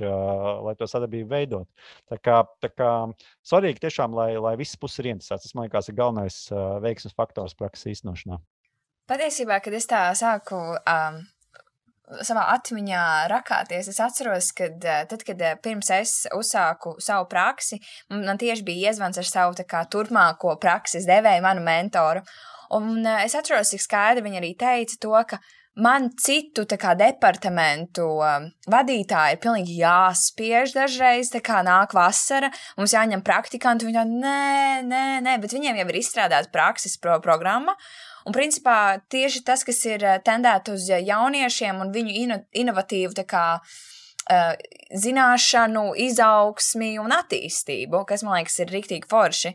lai to sadarbību veidot. Tā kā, tā kā svarīgi tiešām, lai, lai visas puses ir interesētas. Tas, man liekas, ir galvenais veiksmes faktors prakses īstenošanā. Patiesībā, kad es tā sāku um, savā atmiņā rakāties. Es atceros, ka eh, tad, kad eh, pirms es uzsāku savu praksi, man tieši bija iezvans ar savu kā, turpmāko prakses devēju, manu mentoru. Un eh, es atceros, cik skaidri viņa arī teica to, ka man citu kā, departamentu um, vadītāji ir pilnīgi jāspiež dažreiz, tā kā nāk vasara, mums jāņem praktikanti. Viņi tā, nē, nē, nē, bet viņiem jau ir izstrādāta prakses pro programma. Un, principā, tieši tas, kas ir eh, tendēts uz jauniešiem un viņu ino, inovatīvu kā, uh, zināšanu, izaugsmi un attīstību, kas man liekas ir rīktīgi forši.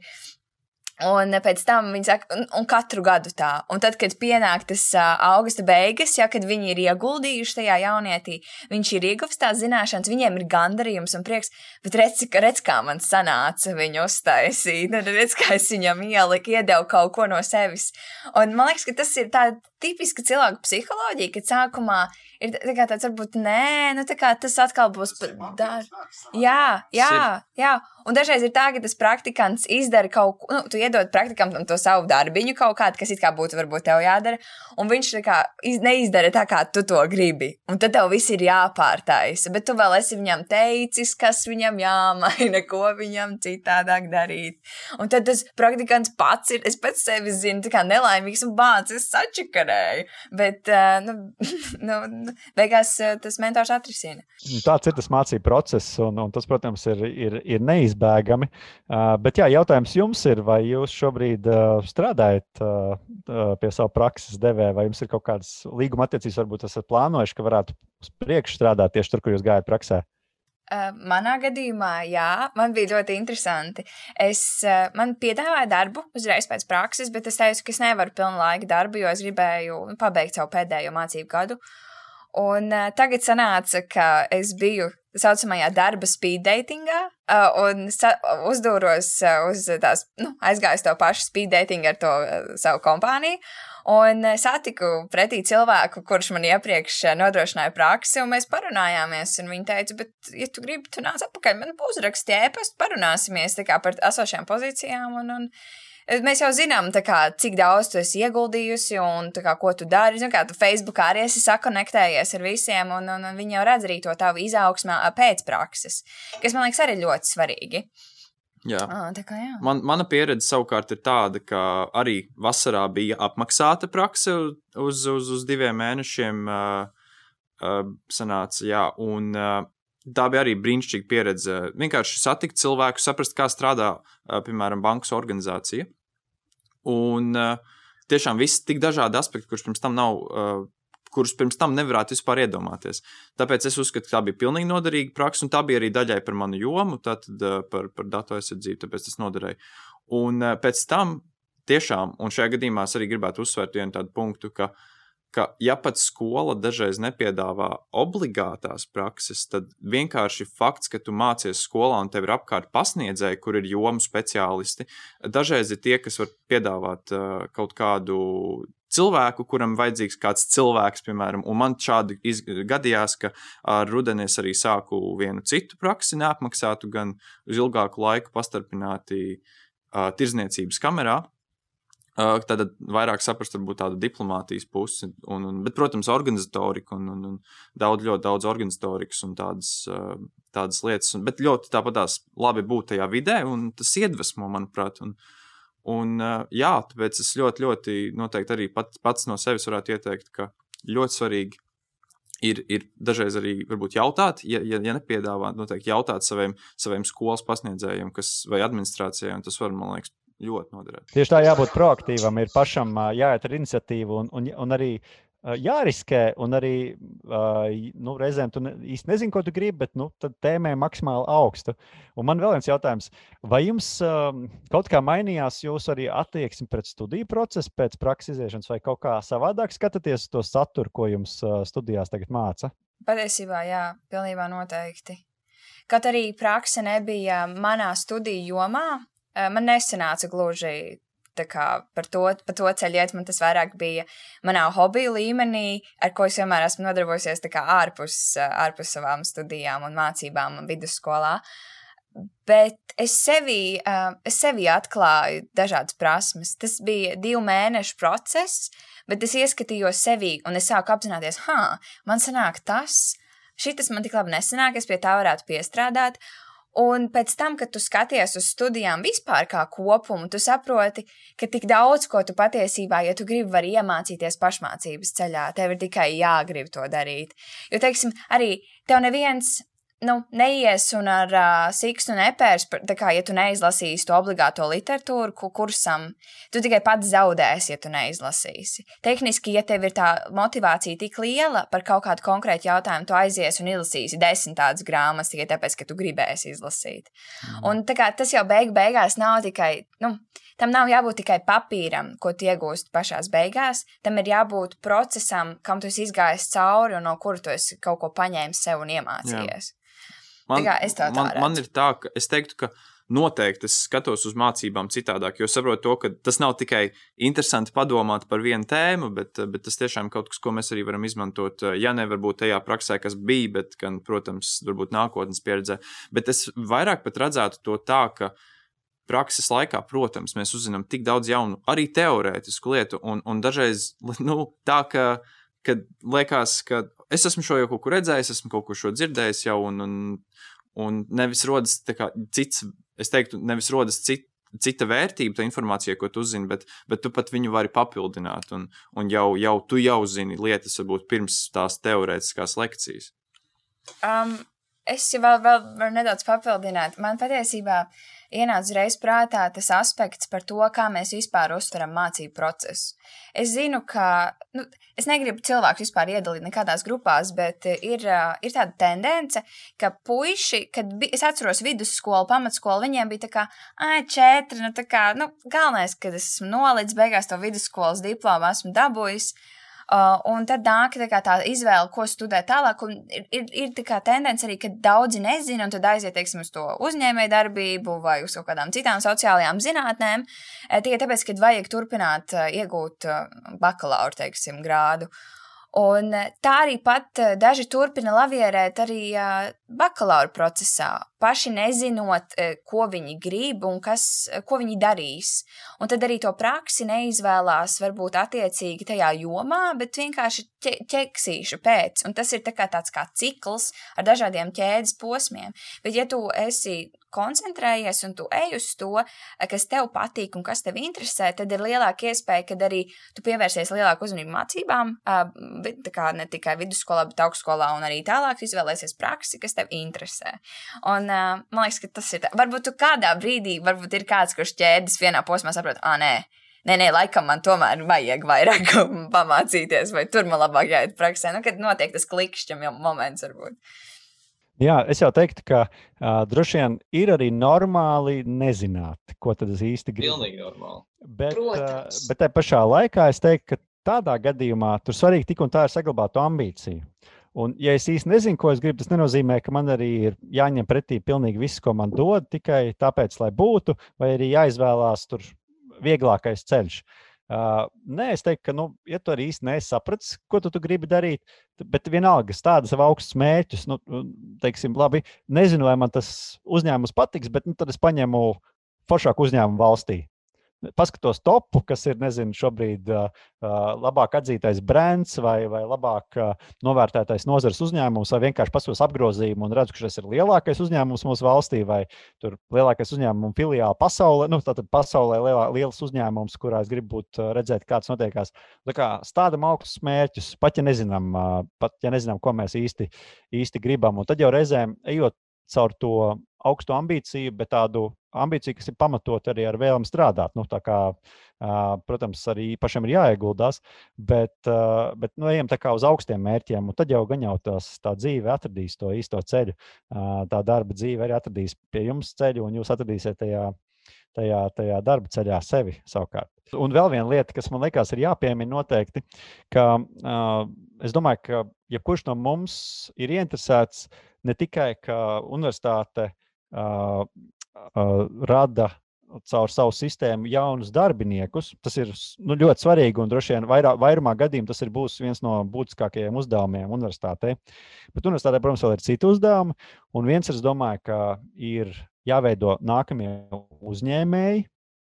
Un pēc tam viņi saka, un, un katru gadu tā. Un tad, kad pienāk tas uh, augusta beigas, ja kad viņi ir ieguldījuši tajā jaunietī, viņš ir ieguvis tās zināšanas, viņiem ir gandarījums un prieks. Bet redz, redz kā man sanāca viņu uztaisīt, redz, kā es viņam ieliku, iedevu kaut ko no sevis. Un man liekas, ka tas ir tā tipiska cilvēka psiholoģija, kad sākumā ir tā kā tāds, varbūt, nē, nu tā kā tas atkal būs par dažu. Jā, jā, jā. Un dažreiz ir tā, ka tas praktikants izdara kaut ko, nu, tu iedod praktikantam to savu darbiņu kaut kādu, kas it kā būtu varbūt tev jādara, un viņš tā kā iz, neizdara tā, kā tu to gribi. Un tad tev viss ir jāpārtaisa, bet tu vēl esi viņam teicis, kas viņam jāmaina, ko viņam citādāk darīt. Un tad tas praktikants pats ir, es pats sevi zinu, tā kā nelaimīgs un bācis, es sačakarēju, bet, uh, nu, nu, beigās eh, tas mentors atrisina. Tāds ir tas mācību process, un, un tas, protams, ir, ir, ir neizbēgami. Uh, bet jā, jautājums jums ir, vai jūs šobrīd strādājat pie savu prakses devēja, vai jums ir kaut kādas līguma attiecības, varbūt esat plānojuši, ka varētu uz priekšu strādāt tieši tur, kur jūs gājat praksē? Uh, manā gadījumā, jā, man bija ļoti interesanti. Es, uh, man piedāvāja darbu uzreiz pēc prakses, bet es teicu, ka es nevaru pilnu laiku darbu, jo es gribēju pabeigt savu pēdējo mācību gadu. Un uh, tagad sanāca, ka es biju tā saucamajā darba speed datingā un uzdūros uz tās, nu, aizgāju to pašu speed datingu ar to savu kompāniju. Un uh, satiku pretī cilvēku, kurš man iepriekš uh, nodrošināja praksi, un mēs parunājāmies. Viņa teica, bet, ja tu gribi, tu nāc atpakaļ, man uzraksti ēpastu, parunāsimies par esošajām pozīcijām. Un, un, Mēs jau zinām, kā, cik daudz tu esi ieguldījusi un kā, ko tu dari. Zin, kā tu Facebookā arī esi sakonektējies ar visiem, un, un, un viņi jau redz arī to tavu izaugsmē pēc prakses, kas man liekas arī ļoti svarīgi. Jā. Ah, kā, jā. Man, mana pieredze savukārt ir tāda, ka arī vasarā bija apmaksāta prakse uz, uz, uz diviem mēnešiem. Uh, uh, sanāca, jā, un uh, tā bija arī brīnišķīga pieredze. Vienkārši satikt cilvēku, saprast, kā strādā, uh, piemēram, bankas organizācija. Un uh, tiešām viss tik dažādi aspekti, kurus pirms tam nav. Uh, kurus pirms tam nevarētu vispār iedomāties. Tāpēc es uzskatu, ka tā bija pilnīgi noderīga praksa, un tā bija arī daļai par manu jomu, tātad uh, par, par datu aizsardzību, tāpēc tas noderēja. Un uh, pēc tam tiešām, un šajā gadījumā es arī gribētu uzsvērt vienu tādu punktu, ka uh, ka, ja pat skola dažreiz nepiedāvā obligātās prakses, tad vienkārši fakts, ka tu mācies skolā un tev ir apkārt pasniedzēji, kur ir jomu speciālisti, dažreiz ir tie, kas var piedāvāt uh, kaut kādu cilvēku, kuram vajadzīgs kāds cilvēks, piemēram, un man šādi gadījās, ka ar rudeni es arī sāku vienu citu praksi, neapmaksātu gan uz ilgāku laiku pastarpināti uh, tirzniecības kamerā, Tad vairāk saprast, varbūt tādu diplomātijas pusi, un, un, bet, protams, organizatorika un, un, un daudz, ļoti daudz organizatorikas un tādas, tādas lietas. Un, bet ļoti tāpat tās labi būt tajā vidē, un tas iedvesmo, manuprāt. Un, un, jā, tāpēc es ļoti, ļoti noteikti arī pat, pats no sevis varētu ieteikt, ka ļoti svarīgi ir, ir dažreiz arī jautāt, ja, ja, ja nepiedāvā, noteikti jautāt saviem, saviem skolas pasniedzējiem kas, vai administrācijai. Tas var, man liekas, ļoti noderētu. Tieši tā jābūt proaktīvam, ir pašam jāiet ar iniciatīvu un, un, un arī jāriskē, un arī nu, reizēm tu ne, īsti nezini, ko tu gribi, bet nu, tēmē maksimāli augstu. Un man vēl viens jautājums. Vai jums kaut kā mainījās jūsu arī attieksme pret studiju procesu pēc prakses iziešanas, vai kaut kā savādāk skatāties to saturu, ko jums studijās tagad māca? Patiesībā, jā, pilnībā noteikti. Kaut arī praksa nebija manā studiju jomā, man nesanāca gluži kā, par, to, par to ceļu iet. Man tas vairāk bija manā hobiju līmenī, ar ko es vienmēr esmu nodarbojusies ārpus, ārpus savām studijām un mācībām vidusskolā. Bet es sevi, es sevi atklāju dažādas prasmes. Tas bija divu mēnešu process, bet es ieskatījos sevi un es sāku apzināties, ah, man sanāk tas, šis man tik labi nesanāk, es pie tā varētu piestrādāt. Un pēc tam, kad tu skaties uz studijām vispār kā kopumu, tu saproti, ka tik daudz ko tu patiesībā, ja tu gribi, vari iemācīties pašmācības ceļā. Tev ir tikai jāgrib to darīt. Jo, teiksim, arī tev neviens nu, neies un ar uh, sikstu nepērs, tā kā, ja tu neizlasīsi to obligāto literatūru kursam, tu tikai pats zaudēsi, ja tu neizlasīsi. Tehniski, ja tev ir tā motivācija tik liela par kaut kādu konkrētu jautājumu, tu aizies un izlasīsi desmit tādas grāmatas tikai tāpēc, ka tu gribēsi izlasīt. Mm. Un tā kā tas jau beig beigās nav tikai, nu, tam nav jābūt tikai papīram, ko tu iegūsti pašās beigās, tam ir jābūt procesam, kam tu esi izgājis cauri un no kura tu esi kaut ko paņēmis sev un iemācījies. Jā. Man, tā man, man ir tā, ka es teiktu, ka noteikti es skatos uz mācībām citādāk, jo saprotu to, ka tas nav tikai interesanti padomāt par vienu tēmu, bet, bet tas tiešām ir kaut kas, ko mēs arī varam izmantot. Ja nevar būt tajā praksē, kas bija, bet gan, protams, varbūt nākotnes pieredzē. Bet es vairāk pat redzētu to tā, ka prakses laikā, protams, mēs uzzinām tik daudz jaunu, arī teorētisku lietu, un, un dažreiz nu, tā, ka, ka liekas, ka es esmu šo jau kaut kur redzējis, esmu kaut ko šo dzirdējis jau, un, un, un nevis rodas kā, cits, es teiktu, nevis rodas cits. Cita vērtība, tā informācija, ko tu uzzini, bet, bet tu pat viņu vari papildināt. Un, un jau, jau tu jau zini lietas, varbūt pirms tās teorētiskās lekcijas. Um, es jau vēl, vēl nedaudz papildināt. Man patiesībā ienāca uzreiz prātā tas aspekts par to, kā mēs vispār uztveram mācību procesu. Es zinu, ka nu, es negribu cilvēku vispār iedalīt nekādās grupās, bet ir, ir tāda tendence, ka puiši, kad bi, es atceros vidusskolu, pamatskolu, viņiem bija tā kā, ah, četri, nu tā kā, nu, galvenais, kad es esmu nolicis beigās to vidusskolas diplomu, esmu dabūjis. Uh, un tad nāk tā, tā izvēle, ko studēt tālāk. Ir, ir, ir tā tendence arī, ka daudzi nezina, un tad aiziet teiksim, uz to uzņēmējdarbību vai uz kaut kādām citām sociālajām zinātnēm. Tikai tāpēc, ka vajag turpināt uh, iegūt uh, bakalaura teiksim, grādu. Un tā arī pat daži turpina lavierēt arī bakalaura procesā, paši nezinot, ko viņi grib un kas, ko viņi darīs. Un tad arī to praksi neizvēlās varbūt attiecīgi tajā jomā, bet vienkārši ķeksīšu pēc. Un tas ir tā kā tāds kā cikls ar dažādiem ķēdes posmiem. Bet ja tu esi koncentrējies un tu ej uz to, kas tev patīk un kas tev interesē, tad ir lielāka iespēja, ka arī tu pievērsies lielāku uzmanību mācībām, bet ne tikai vidusskolā, bet augstskolā un arī tālāk izvēlēsies praksi, kas tev interesē. Un man liekas, ka tas ir tā. Varbūt tu kādā brīdī, varbūt ir kāds, kurš ķēdes vienā posmā saprot, ah, nē, nē, nē, laikam man tomēr vajag vairāk pamācīties, vai tur man labāk jāiet praksē. Nu, kad notiek tas klikšķam moments, varbūt. Jā, es jau teiktu, ka uh, droši vien ir arī normāli nezināt, ko tad es īsti gribu. Pilnīgi normāli. Bet, Protams. uh, bet tajā pašā laikā es teiktu, ka tādā gadījumā tur svarīgi tik un tā ir saglabāt to ambīciju. Un, ja es īsti nezinu, ko es gribu, tas nenozīmē, ka man arī ir jāņem pretī pilnīgi viss, ko man dod, tikai tāpēc, lai būtu, vai arī jāizvēlās tur vieglākais ceļš. Uh, nē, es teiktu, ka, nu, ja tu arī īsti nesaprati, ko tu, tu gribi darīt, bet vienalga stāda sev augstus mērķus, nu, teiksim, labi, nezinu, vai man tas uzņēmums patiks, bet nu, tad es paņemu foršāku uzņēmumu valstī paskatos topu, kas ir nezinu, šobrīd uh, labāk atzītais brands vai, vai labāk uh, novērtētais nozares uzņēmums, vai vienkārši paskatos apgrozījumu un redzu, ka šis ir lielākais uzņēmums mūsu valstī, vai lielākais uzņēmuma filiāli pasaulē. Nu, tātad pasaulē lielā, liels uzņēmums, kurā es gribu būt, redzēt, kāds notiekās. Tā kā stādam augstus mērķus, pat ja nezinām, uh, pat ja nezinām ko mēs īsti, īsti gribam. Un tad jau reizēm ejot caur to augstu ambīciju, bet tādu ambīcija, kas ir pamatot arī ar vēlmi strādāt. Nu, kā, uh, protams, arī pašam ir jāieguldās, bet, uh, bet nu, ejam uz augstiem mērķiem, un tad jau gan jau tās, tā dzīve atradīs to īsto ceļu. Uh, tā darba dzīve arī atradīs pie jums ceļu, un jūs atradīsiet tajā, tajā, tajā darba ceļā sevi savukārt. Un vēl viena lieta, kas man liekas, ir jāpiemina noteikti, ka uh, es domāju, ka jebkurš no mums ir interesēts ne tikai, ka universitāte uh, uh, rada caur savu sistēmu jaunus darbiniekus. Tas ir nu, ļoti svarīgi un droši vien vairā, vairumā gadījumā tas ir viens no būtiskākajiem uzdevumiem universitātei. Bet universitātei, protams, vēl ir citi uzdevumi. Un viens, es domāju, ka ir jāveido nākamie uzņēmēji,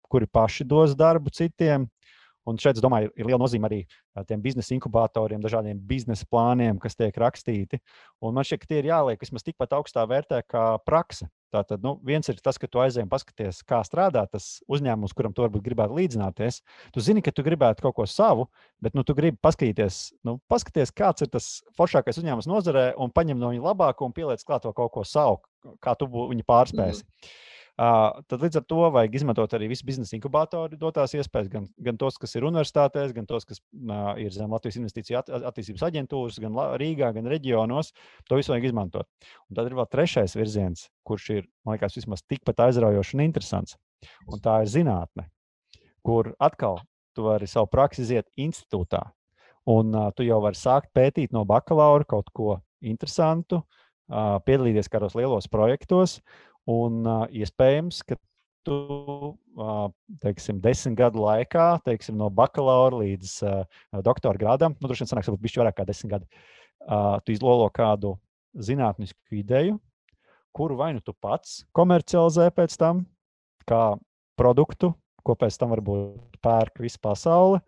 kuri paši dos darbu citiem. Un šeit, es domāju, ir liela nozīme arī tiem biznesa inkubatoriem, dažādiem biznesa plāniem, kas tiek rakstīti. Un man šķiet, ka tie ir jāliek vismaz tikpat augstā vērtē kā praksa. Tātad, nu, viens ir tas, ka tu aizēji un paskaties, kā strādā tas uzņēmums, kuram tu varbūt gribētu līdzināties. Tu zini, ka tu gribētu kaut ko savu, bet nu, tu gribi paskatīties, nu, paskaties, kāds ir tas foršākais uzņēmums nozarē, un paņem no viņa labāko un pieliec klāt kaut ko savu, kā tu viņu pārspēsi. Mm. Tad līdz ar to vajag izmantot arī visu biznesa inkubātoru dotās iespējas, gan, gan tos, kas ir universitātēs, gan tos, kas ir zem Latvijas investīciju at attīstības aģentūras, gan Rīgā, gan reģionos. To visu vajag izmantot. Un tad ir vēl trešais virziens, kurš ir, man liekas, vismaz tikpat aizraujošs un interesants. Un tā ir zinātne, kur atkal tu vari savu praksi iziet institūtā. Un uh, tu jau vari sākt pētīt no bakalaura kaut ko interesantu, uh, piedalīties kādos lielos projektos Un uh, iespējams, ka tu uh, teiksim, desmit gadu laikā, teiksim, no bakalaura līdz uh, doktora grādam, nu, droši vien sanāks, varbūt bišķi vairāk kā desmit gadi, uh, tu izlolo kādu zinātnisku ideju, kuru vai nu tu pats komercializē pēc tam, kā produktu, ko pēc tam varbūt pērk visa pasaule,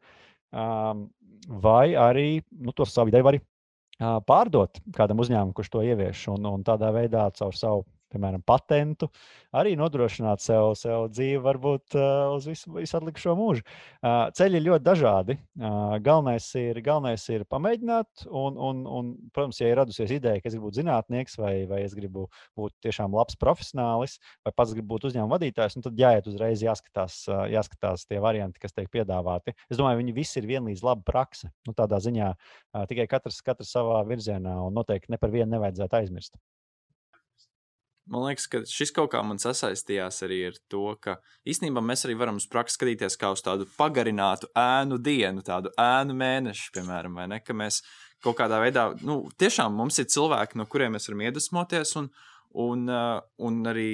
um, vai arī nu, to savu ideju var uh, pārdot kādam uzņēmumam, kurš to ievieš, un, un tādā veidā caur savu piemēram, patentu, arī nodrošināt sev, sev dzīvi, varbūt uh, uz visu, visu atlikušo mūžu. Uh, ceļi ir ļoti dažādi. Uh, galvenais, ir, galvenais ir pamēģināt, un, un, un, protams, ja ir radusies ideja, ka es gribu būt zinātnieks, vai, vai es gribu būt tiešām labs profesionālis, vai pats gribu būt uzņēmuma vadītājs, nu, tad jāiet uzreiz, jāskatās, jāskatās tie varianti, kas tiek piedāvāti. Es domāju, viņi visi ir vienlīdz laba praksa. Nu, tādā ziņā tikai katrs, katrs savā virzienā, un noteikti ne par vienu nevajadzētu aizmirst. Man liekas, ka šis kaut kā man sasaistījās arī ar to, ka īstenībā mēs arī varam uz praksi skatīties kā uz tādu pagarinātu ēnu dienu, tādu ēnu mēnešu, piemēram, vai ne? Ka mēs kaut kādā veidā, nu, tiešām mums ir cilvēki, no kuriem mēs varam iedvesmoties, un, un, uh, un arī,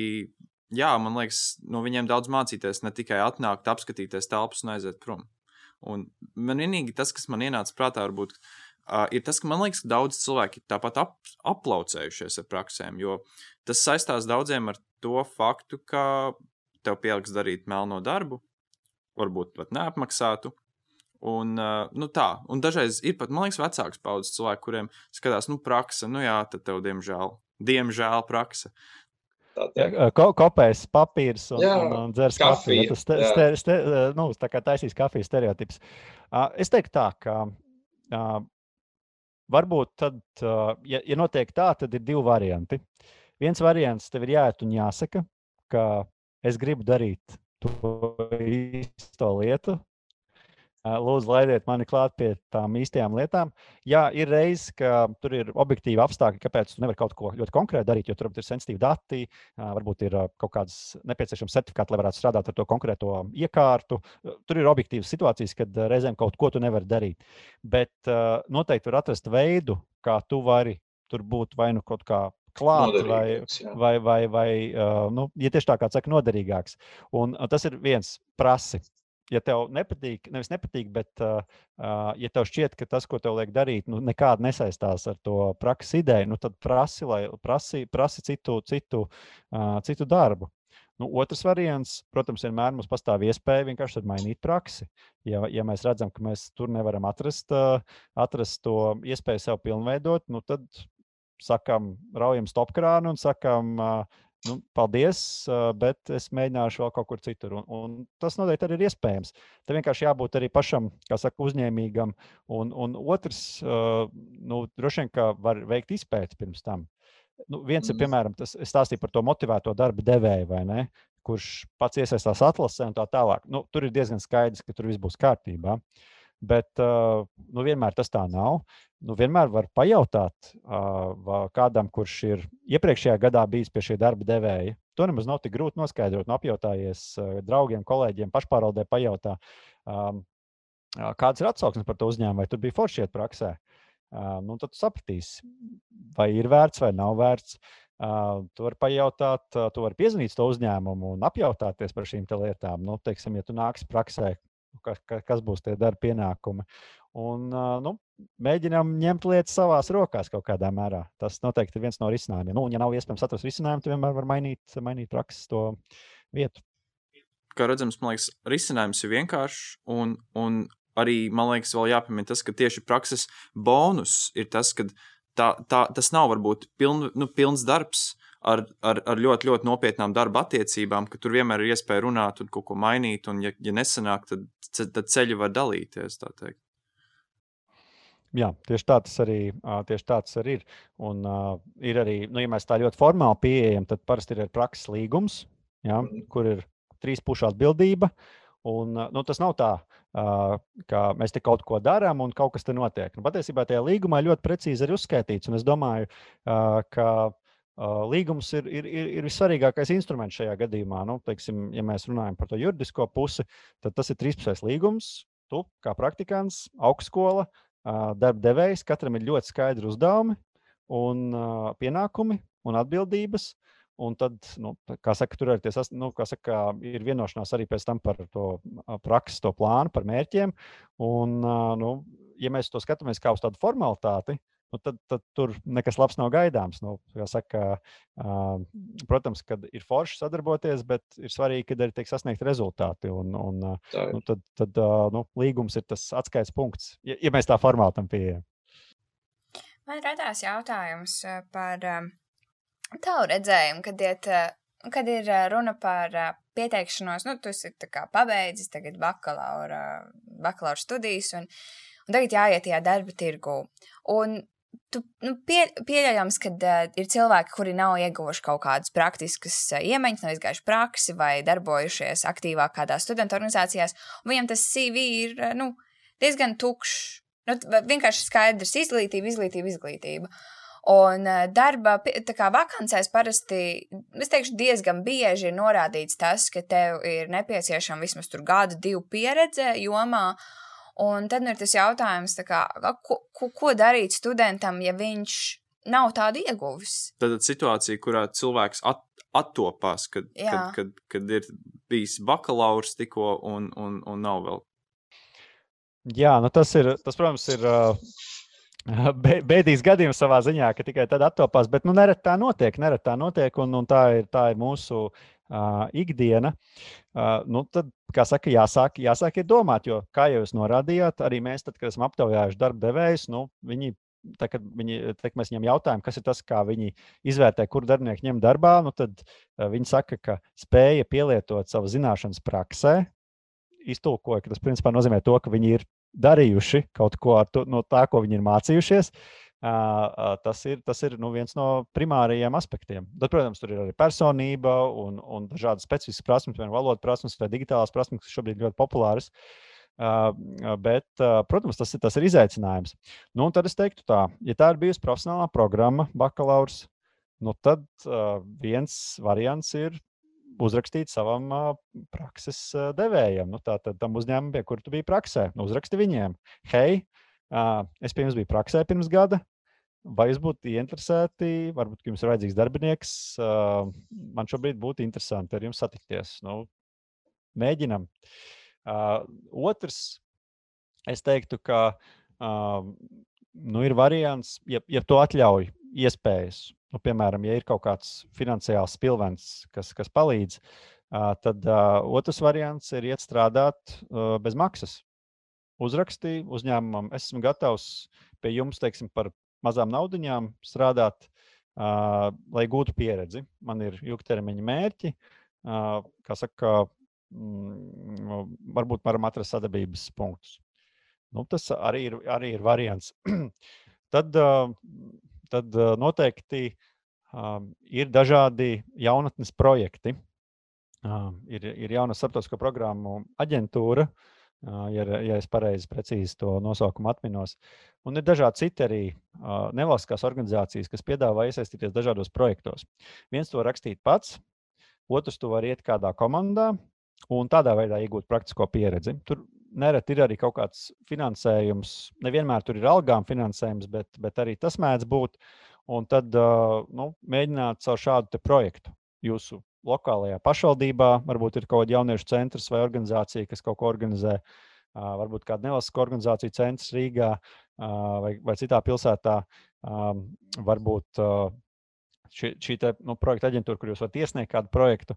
jā, man liekas, no viņiem daudz mācīties, ne tikai atnākt, apskatīties telpas un aiziet prom. Un man vienīgi tas, kas man ienāca prātā, varbūt, uh, ir tas, ka man liekas, ka daudz cilvēki tāpat ap, aplaucējušies ar praksēm, jo Tas saistās daudziem ar to faktu, ka tev pieliks darīt melno darbu, varbūt pat neapmaksātu. Un, uh, nu tā, un dažreiz ir pat, man liekas, vecāks paudzes cilvēki, kuriem skatās, nu, praksa, nu jā, tad tev, diemžēl, diemžēl praksa. Ja, ko, kopēs papīrs un, jā, un, un dzers kafiju. Tas te, ste, ste, nu, tā kā taisīs kafijas stereotips. Uh, es teiktu tā, ka uh, varbūt tad, ja, ja notiek tā, tad ir divi varianti. Viens variants tev ir jāiet un jāsaka, ka es gribu darīt to īsto lietu. Lūdzu, laidiet mani klāt pie tām īstajām lietām. Jā, ir reizes, ka tur ir objektīvi apstākļi, kāpēc tu nevari kaut ko ļoti konkrēti darīt, jo tur ir sensitīvi dati, varbūt ir kaut kādas nepieciešamas certifikāti, lai varētu strādāt ar to konkrēto iekārtu. Tur ir objektīvas situācijas, kad reizēm kaut ko tu nevari darīt. Bet noteikti var atrast veidu, kā tu vari tur būt vai nu kaut kā klāt, vai, vai, vai, vai nu, ja tieši tā kā saka, noderīgāks. Un tas ir viens prasi. Ja tev nepatīk, nevis nepatīk, bet uh, uh, ja tev šķiet, ka tas, ko tev liek darīt, nu, nekādi nesaistās ar to prakses ideju, nu, tad prasi, lai, prasi, prasi citu, citu, uh, citu darbu. Nu, otrs variants, protams, vienmēr mums pastāv iespēja vienkārši mainīt praksi. Ja, ja mēs redzam, ka mēs tur nevaram atrast, uh, atrast to iespēju sev pilnveidot, nu, tad sakām, raujam stopkrānu un sakām, nu, paldies, bet es mēģināšu vēl kaut kur citur. Un, un tas noteikti arī ir iespējams. Te vienkārši jābūt arī pašam, kā saka, uzņēmīgam. Un, un otrs, nu, droši vien, ka var veikt izpēti pirms tam. Nu, viens ir, mm. piemēram, tas stāstīja par to motivēto darba devēju, vai ne? kurš pats iesaistās atlasē un tā tālāk. Nu, tur ir diezgan skaidrs, ka tur viss būs kārtībā. Bet nu, vienmēr tas tā nav. Nu, vienmēr var pajautāt kādam, kurš ir iepriekšējā gadā bijis pie šī darba devēja. To nemaz nav tik grūti noskaidrot. Nu, apjautājies draugiem, kolēģiem, pašpārvaldē, pajautā, kādas ir atsauksmes par to uzņēmumu, vai tur bija forši iet praksē. Nu, tad sapratīsi, vai ir vērts vai nav vērts. Uh, tu vari pajautāt, uh, tu vari piezvanīt to uzņēmumu un apjautāties par šīm lietām. Nu, teiksim, ja tu nāksi praksē, kas, kas būs tie darba pienākumi. Un, nu, mēģinām ņemt lietas savās rokās kaut kādā mērā. Tas noteikti ir viens no risinājumiem. Nu, ja nav iespējams atrast risinājumu, tad vienmēr var mainīt, mainīt prakses to vietu. Kā redzams, man liekas, risinājums ir vienkāršs. Un, un arī man liekas, vēl jāpiemina tas, ka tieši prakses bonus ir tas, ka tā, tā, tas nav varbūt piln, nu, pilns darbs ar, ar, ar ļoti, ļoti nopietnām darba attiecībām, ka tur vienmēr ir iespēja runāt un kaut ko mainīt. Un, ja, ja nesanāk, tad, tad ceļi var dalīties. Jā, tieši tā tas arī, tieši tā tas arī ir. Un, uh, ir arī, nu, ja mēs tā ļoti formāli pieejam, tad parasti ir prakses līgums, jā, mm. kur ir trīs pušu atbildība. Un, nu, tas nav tā, uh, ka mēs te kaut ko darām un kaut kas te notiek. Nu, patiesībā tajā līgumā ļoti precīzi ir uzskaitīts. Un es domāju, uh, ka līgums ir, ir, ir, ir vissvarīgākais instruments šajā gadījumā. Nu, teiksim, ja mēs runājam par to juridisko pusi, tad tas ir trīspusējs līgums. Tu, kā praktikants, augstskola, darba devējs, katram ir ļoti skaidri uzdevumi un pienākumi un atbildības. Un tad, nu, kā saka, tur arī ties, nu, saka, ir vienošanās arī pēc tam par to praksi, to plānu, par mērķiem. Un, nu, ja mēs to skatāmies kā uz tādu formalitāti, nu, tad, tad tur nekas labs nav gaidāms. Nu, saka, uh, protams, ka ir forši sadarboties, bet ir svarīgi, kad arī tiek sasniegti rezultāti. Un, un, nu, tad tad uh, nu, līgums ir tas atskaites punkts, ja, ja mēs tā formāli tam pieejam. Man radās jautājums par tavu redzējumu, kad, iet, kad ir runa par pieteikšanos. Nu, tu esi pabeidzis tagad bakalaura, bakalaura studijas. Un, un tagad jāiet tajā darba tirgū. Un tu, nu, pie, pieļaujams, ka uh, ir cilvēki, kuri nav ieguvuši kaut kādas praktiskas uh, iemaņas, nav izgājuši praksi vai darbojušies aktīvāk kādā studentu organizācijās, viņam tas CV ir uh, nu, diezgan tukšs. Nu, vienkārši skaidrs, izglītība, izglītība, izglītība. Un uh, darba kā, vakancēs parasti, es teikšu, diezgan bieži ir norādīts tas, ka tev ir nepieciešama vismaz gada, divu pieredze jomā, uh, Un tad nu ir tas jautājums, kā, ko, ko, ko darīt studentam, ja viņš nav tādu ieguvis. Tad situācija, kurā cilvēks at, attopās, kad, Jā. kad, kad, kad ir bijis bakalaurs tikko un, un, un nav vēl. Jā, nu tas ir, tas, protams, ir. Uh... Bēdīgs gadījums savā ziņā, ka tikai tad attopās, bet nu, nereti tā notiek. Nereti tā notiek, un, un tā, ir, tā ir mūsu uh, ikdiena. Uh, nu, tad kā saka, jāsāk, jāsāk ir domāt, jo, kā jau jūs norādījāt, arī mēs, tad, kad esam aptaujājuši darba devējus, nu, viņi. Tā, kad, viņi, kad mēs viņiem jautājām, kas ir tas, kā viņi izvērtē, kur darbinieki ņem darbā, nu, tad viņi saka, ka spēja pielietot savu zināšanas praksē, iztulkoja, ka tas principā nozīmē to, ka viņi ir darījuši kaut ko to, no tā, ko viņi ir mācījušies. Tas ir, tas ir nu, viens no primārajiem aspektiem. Tad, protams, tur ir arī personība un, un dažādas specifiskas prasmes, vai valodas prasmes, vai digitālās prasmes, kas šobrīd ir ļoti populāras. Uh, bet, uh, protams, tas ir, tas ir izaicinājums. Nu, tad es teiktu, tā, ja tā ir bijusi profesionālā programma, bakalaurs, nu, tad uh, viens variants ir uzrakstīt savam prakses devējam. Nu, Tātad tam uzņēmumam, pie kura tu biji praksē, nu, uzraksti viņiem, hei, es pirms biju praksē pirms gada, Vai jūs būtu ieinteresēti, varbūt jums ir vajadzīgs darbinieks? Man šobrīd būtu interesanti ar jums satikties. Nu, mēģinam. Otrs, es teiktu, ka nu, ir variants, ja, ja to atļauj iespējas. Nu, piemēram, ja ir kaut kāds finansiāls pilvens, kas, kas palīdz, tad otrs variants ir iet strādāt bez maksas. Uzrakstīju uzņēmumam, es esmu gatavs pie jums teiksim, par mazām naudaiņām strādāt, uh, lai gūtu pieredzi. Man ir ilgtermiņa mērķi, uh, kā saka, mm, varbūt varam atrast sadarbības punktus. Nu, tas arī ir, arī ir variants. tad, uh, tad uh, noteikti uh, ir dažādi jaunatnes projekti. ir, ir jauna starptautisko programmu aģentūra, ja, ja es pareizi precīzi to nosaukumu atminos. Un ir dažādi citi arī nevalstiskās organizācijas, kas piedāvā iesaistīties dažādos projektos. Viens to rakstīt pats, otrs to var iet kādā komandā un tādā veidā iegūt praktisko pieredzi. Tur nereti ir arī kaut kāds finansējums. Nevienmēr tur ir algām finansējums, bet, bet arī tas mēdz būt. Un tad nu, mēģināt caur šādu projektu jūsu lokālajā pašvaldībā, varbūt ir kaut kāda jauniešu centrs vai organizācija, kas kaut ko organizē. Varbūt kāda nevalstiska organizācija centrs Rīgā vai, vai citā pilsētā. Varbūt šī, šī te, nu, projekta aģentūra, kur jūs varat iesniegt kādu projektu,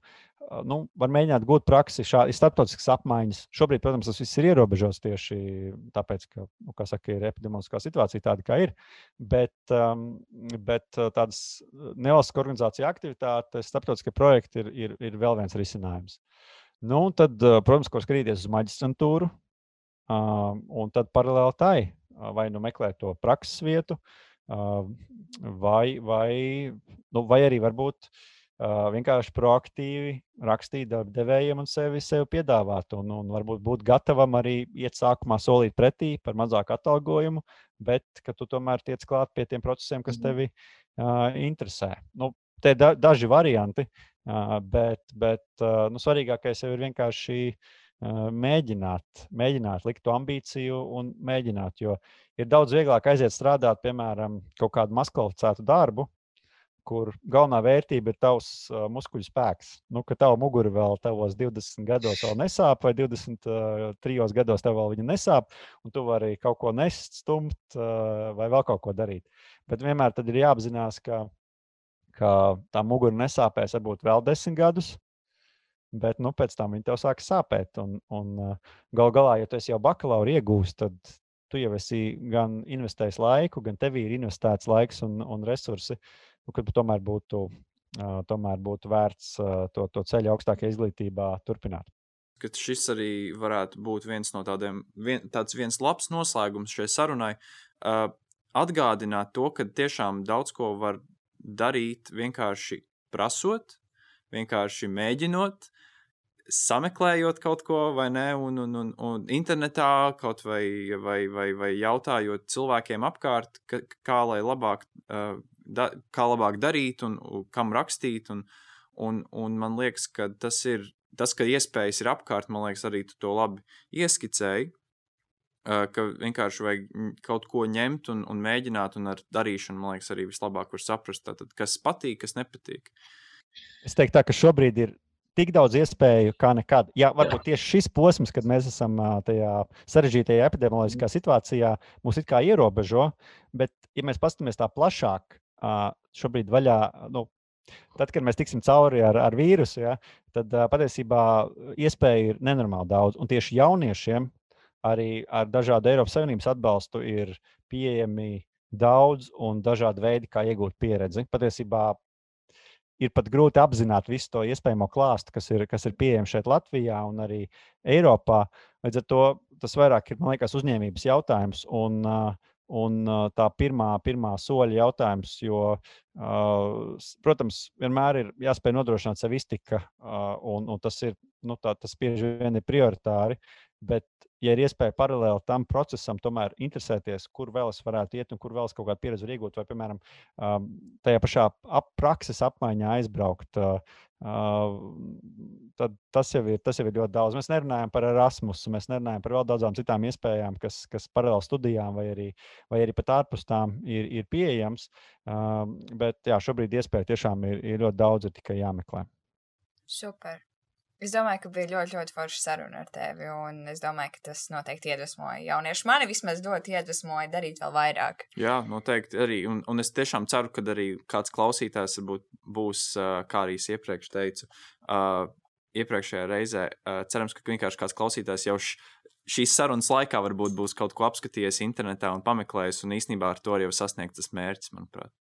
nu, var mēģināt gūt praksi, šādi starptautiskas apmaiņas. Šobrīd, protams, tas viss ir ierobežots tieši tāpēc, ka, nu, kā saka, ir epidemioloģiskā situācija tāda, kā ir. Bet, um, bet tādas nevalstiskā organizācija aktivitātes, starptautiskie projekti ir, ir, ir vēl viens risinājums. Nu, tad, protams, ko skatīties uz maģistrantūru, un tad paralēli tai vai nu meklēt to prakses vietu, vai, vai, nu, vai arī varbūt vienkārši proaktīvi rakstīt darbdevējiem un sevi, sevi piedāvāt. Un, un varbūt būt gatavam arī iet sākumā solīt pretī par mazāku atalgojumu, bet ka tu tomēr tiec klāt pie tiem procesiem, kas mhm. tevi uh, interesē. Nu, te da, daži varianti, uh, bet, bet uh, nu, svarīgākais jau ir vienkārši uh, mēģināt, mēģināt likt to ambīciju un mēģināt. Jo ir daudz vieglāk aiziet strādāt, piemēram, kaut kādu maskalificētu darbu, kur galvenā vērtība ir tavs uh, muskuļu spēks. Nu, ka tava mugura vēl tavos 20 gados vēl nesāp, vai 23 uh, gados tev vēl viņa nesāp, un tu vari kaut ko nest, stumt uh, vai vēl kaut ko darīt. Bet vienmēr ir jāapzinās, ka, ka tā mugura nesāpēs varbūt vēl 10 gadus. Bet nu, pēc tam viņi tev sāk sāpēt. Un, un gal galā, ja tu jau bakalaura iegūsi, tad tu jau esi gan investējis laiku, gan tevī ir investēts laiks un, un resursi, nu, kad tomēr būtu, tomēr būtu vērts to, to ceļu augstākajā izglītībā turpināt. Kad šis arī varētu būt viens no tādiem, vien, tāds viens labs noslēgums šai sarunai, uh, atgādināt to, ka tiešām daudz ko var darīt vienkārši prasot, vienkārši mēģinot, sameklējot kaut ko, vai ne, un, un, un, un internetā kaut vai, vai, vai, vai jautājot cilvēkiem apkārt, ka, kā lai labāk, uh, da, kā labāk darīt un, un kam rakstīt. Un, un, un man liekas, ka tas ir tas, ka iespējas ir apkārt, man liekas, arī tu to labi ieskicēji. Uh, ka vienkārši vajag kaut ko ņemt un, un mēģināt, un ar darīšanu, man liekas, arī vislabāk var saprast, tātad, kas patīk, kas nepatīk. Es teiktu, tā, ka šobrīd ir tik daudz iespēju kā nekad. Jā, varbūt tieši šis posms, kad mēs esam tajā sarežģītajā epidemioloģiskā situācijā, mūs it kā ierobežo, bet, ja mēs paskatāmies tā plašāk, šobrīd vaļā. Nu, Tad, kad mēs tiksim cauri ar, ar vīrusu, ja, tad patiesībā iespēju ir nenormāli daudz. Un tieši jauniešiem arī ar dažādu Eiropas Savienības atbalstu ir pieejami daudz un dažādi veidi, kā iegūt pieredzi. Patiesībā ir pat grūti apzināt visu to iespējamo klāstu, kas ir, kas ir pieejams šeit Latvijā un arī Eiropā. Līdz ar to tas vairāk ir liekas, uzņēmības jautājums un, un tā pirmā, pirmā soļa jautājums. Jo, protams, vienmēr ir jāspēj nodrošināt sev iztika, un, un tas, ir, nu, tā, tas bieži vien ir prioritāri. Bet ja ir iespēja paralēli tam procesam, tomēr interesēties, kur vēl es varētu iet un kur vēl es kaut kādu pieredzi iegūt, vai, piemēram, tajā pašā ap prakses apmaiņā aizbraukt, tad tas jau, ir, tas jau ir ļoti daudz. Mēs nerunājam par Erasmus, mēs nerunājam par vēl daudzām citām iespējām, kas, kas paralēli studijām vai arī, vai arī pat ārpus tām ir, ir pieejams. Bet jā, šobrīd iespēja tiešām ir, ir ļoti daudz, ir tikai jāmeklē. Super. Es domāju, ka bija ļoti, ļoti forša saruna ar tevi, un es domāju, ka tas noteikti iedvesmoja jauniešu. Mani vismaz ļoti iedvesmoja darīt vēl vairāk. Jā, noteikti arī. Un, un es tiešām ceru, ka arī kāds klausītājs varbūt būs, kā arī es iepriekš teicu, uh, iepriekšējā reizē. Uh, cerams, ka vienkārši kāds klausītājs jau š, šīs sarunas laikā varbūt būs kaut ko apskatījies internetā un pameklējis, un īsnībā ar to arī jau sasniegts tas mērķis, manuprāt.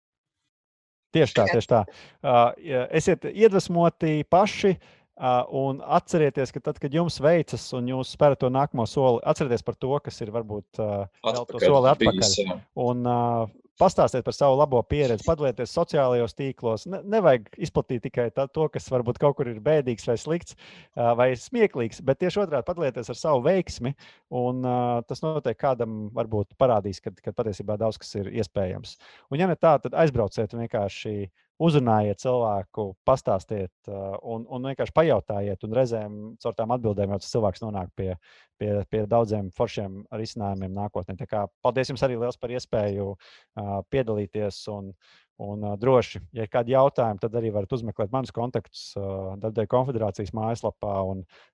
Tieši tā, tieši tā. Uh, esiet iedvesmoti paši. Uh, Uh, un atcerieties, ka tad, kad jums veicas un jūs spērat to nākamo soli, atcerieties par to, kas ir varbūt vēl to soli atpakaļ. Bijis, un pastāstiet par savu labo pieredzi, padalieties sociālajos tīklos. Ne, nevajag izplatīt tikai tā, to, kas varbūt kaut kur ir bēdīgs vai slikts vai smieklīgs, bet tieši otrādi padalieties ar savu veiksmi. Un, tas noteikti kādam varbūt parādīs, ka patiesībā daudz kas ir iespējams. Un, ja ne tā, tad aizbrauciet vienkārši uzrunājiet cilvēku, pastāstiet un, un vienkārši pajautājiet. Un reizēm caur tām atbildēm jau tas cilvēks nonāk pie, pie, pie daudziem foršiem risinājumiem nākotnē. Tā kā, paldies jums arī liels par iespēju uh, piedalīties. Un, Un, uh, droši, ja ir kādi jautājumi, tad arī varat uzmeklēt manus kontaktus uh, Dabdēļ konfederācijas mājaslapā.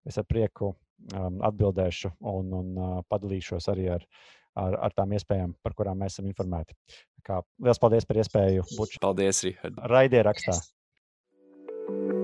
Es ar prieku um, atbildēšu un, un uh, padalīšos arī ar, ar, ar tām iespējām, par kurām mēs esam informēti. Kā, liels paldies par iespēju būt šeit. Paldies, Rihard. Raidierakstā. Yes.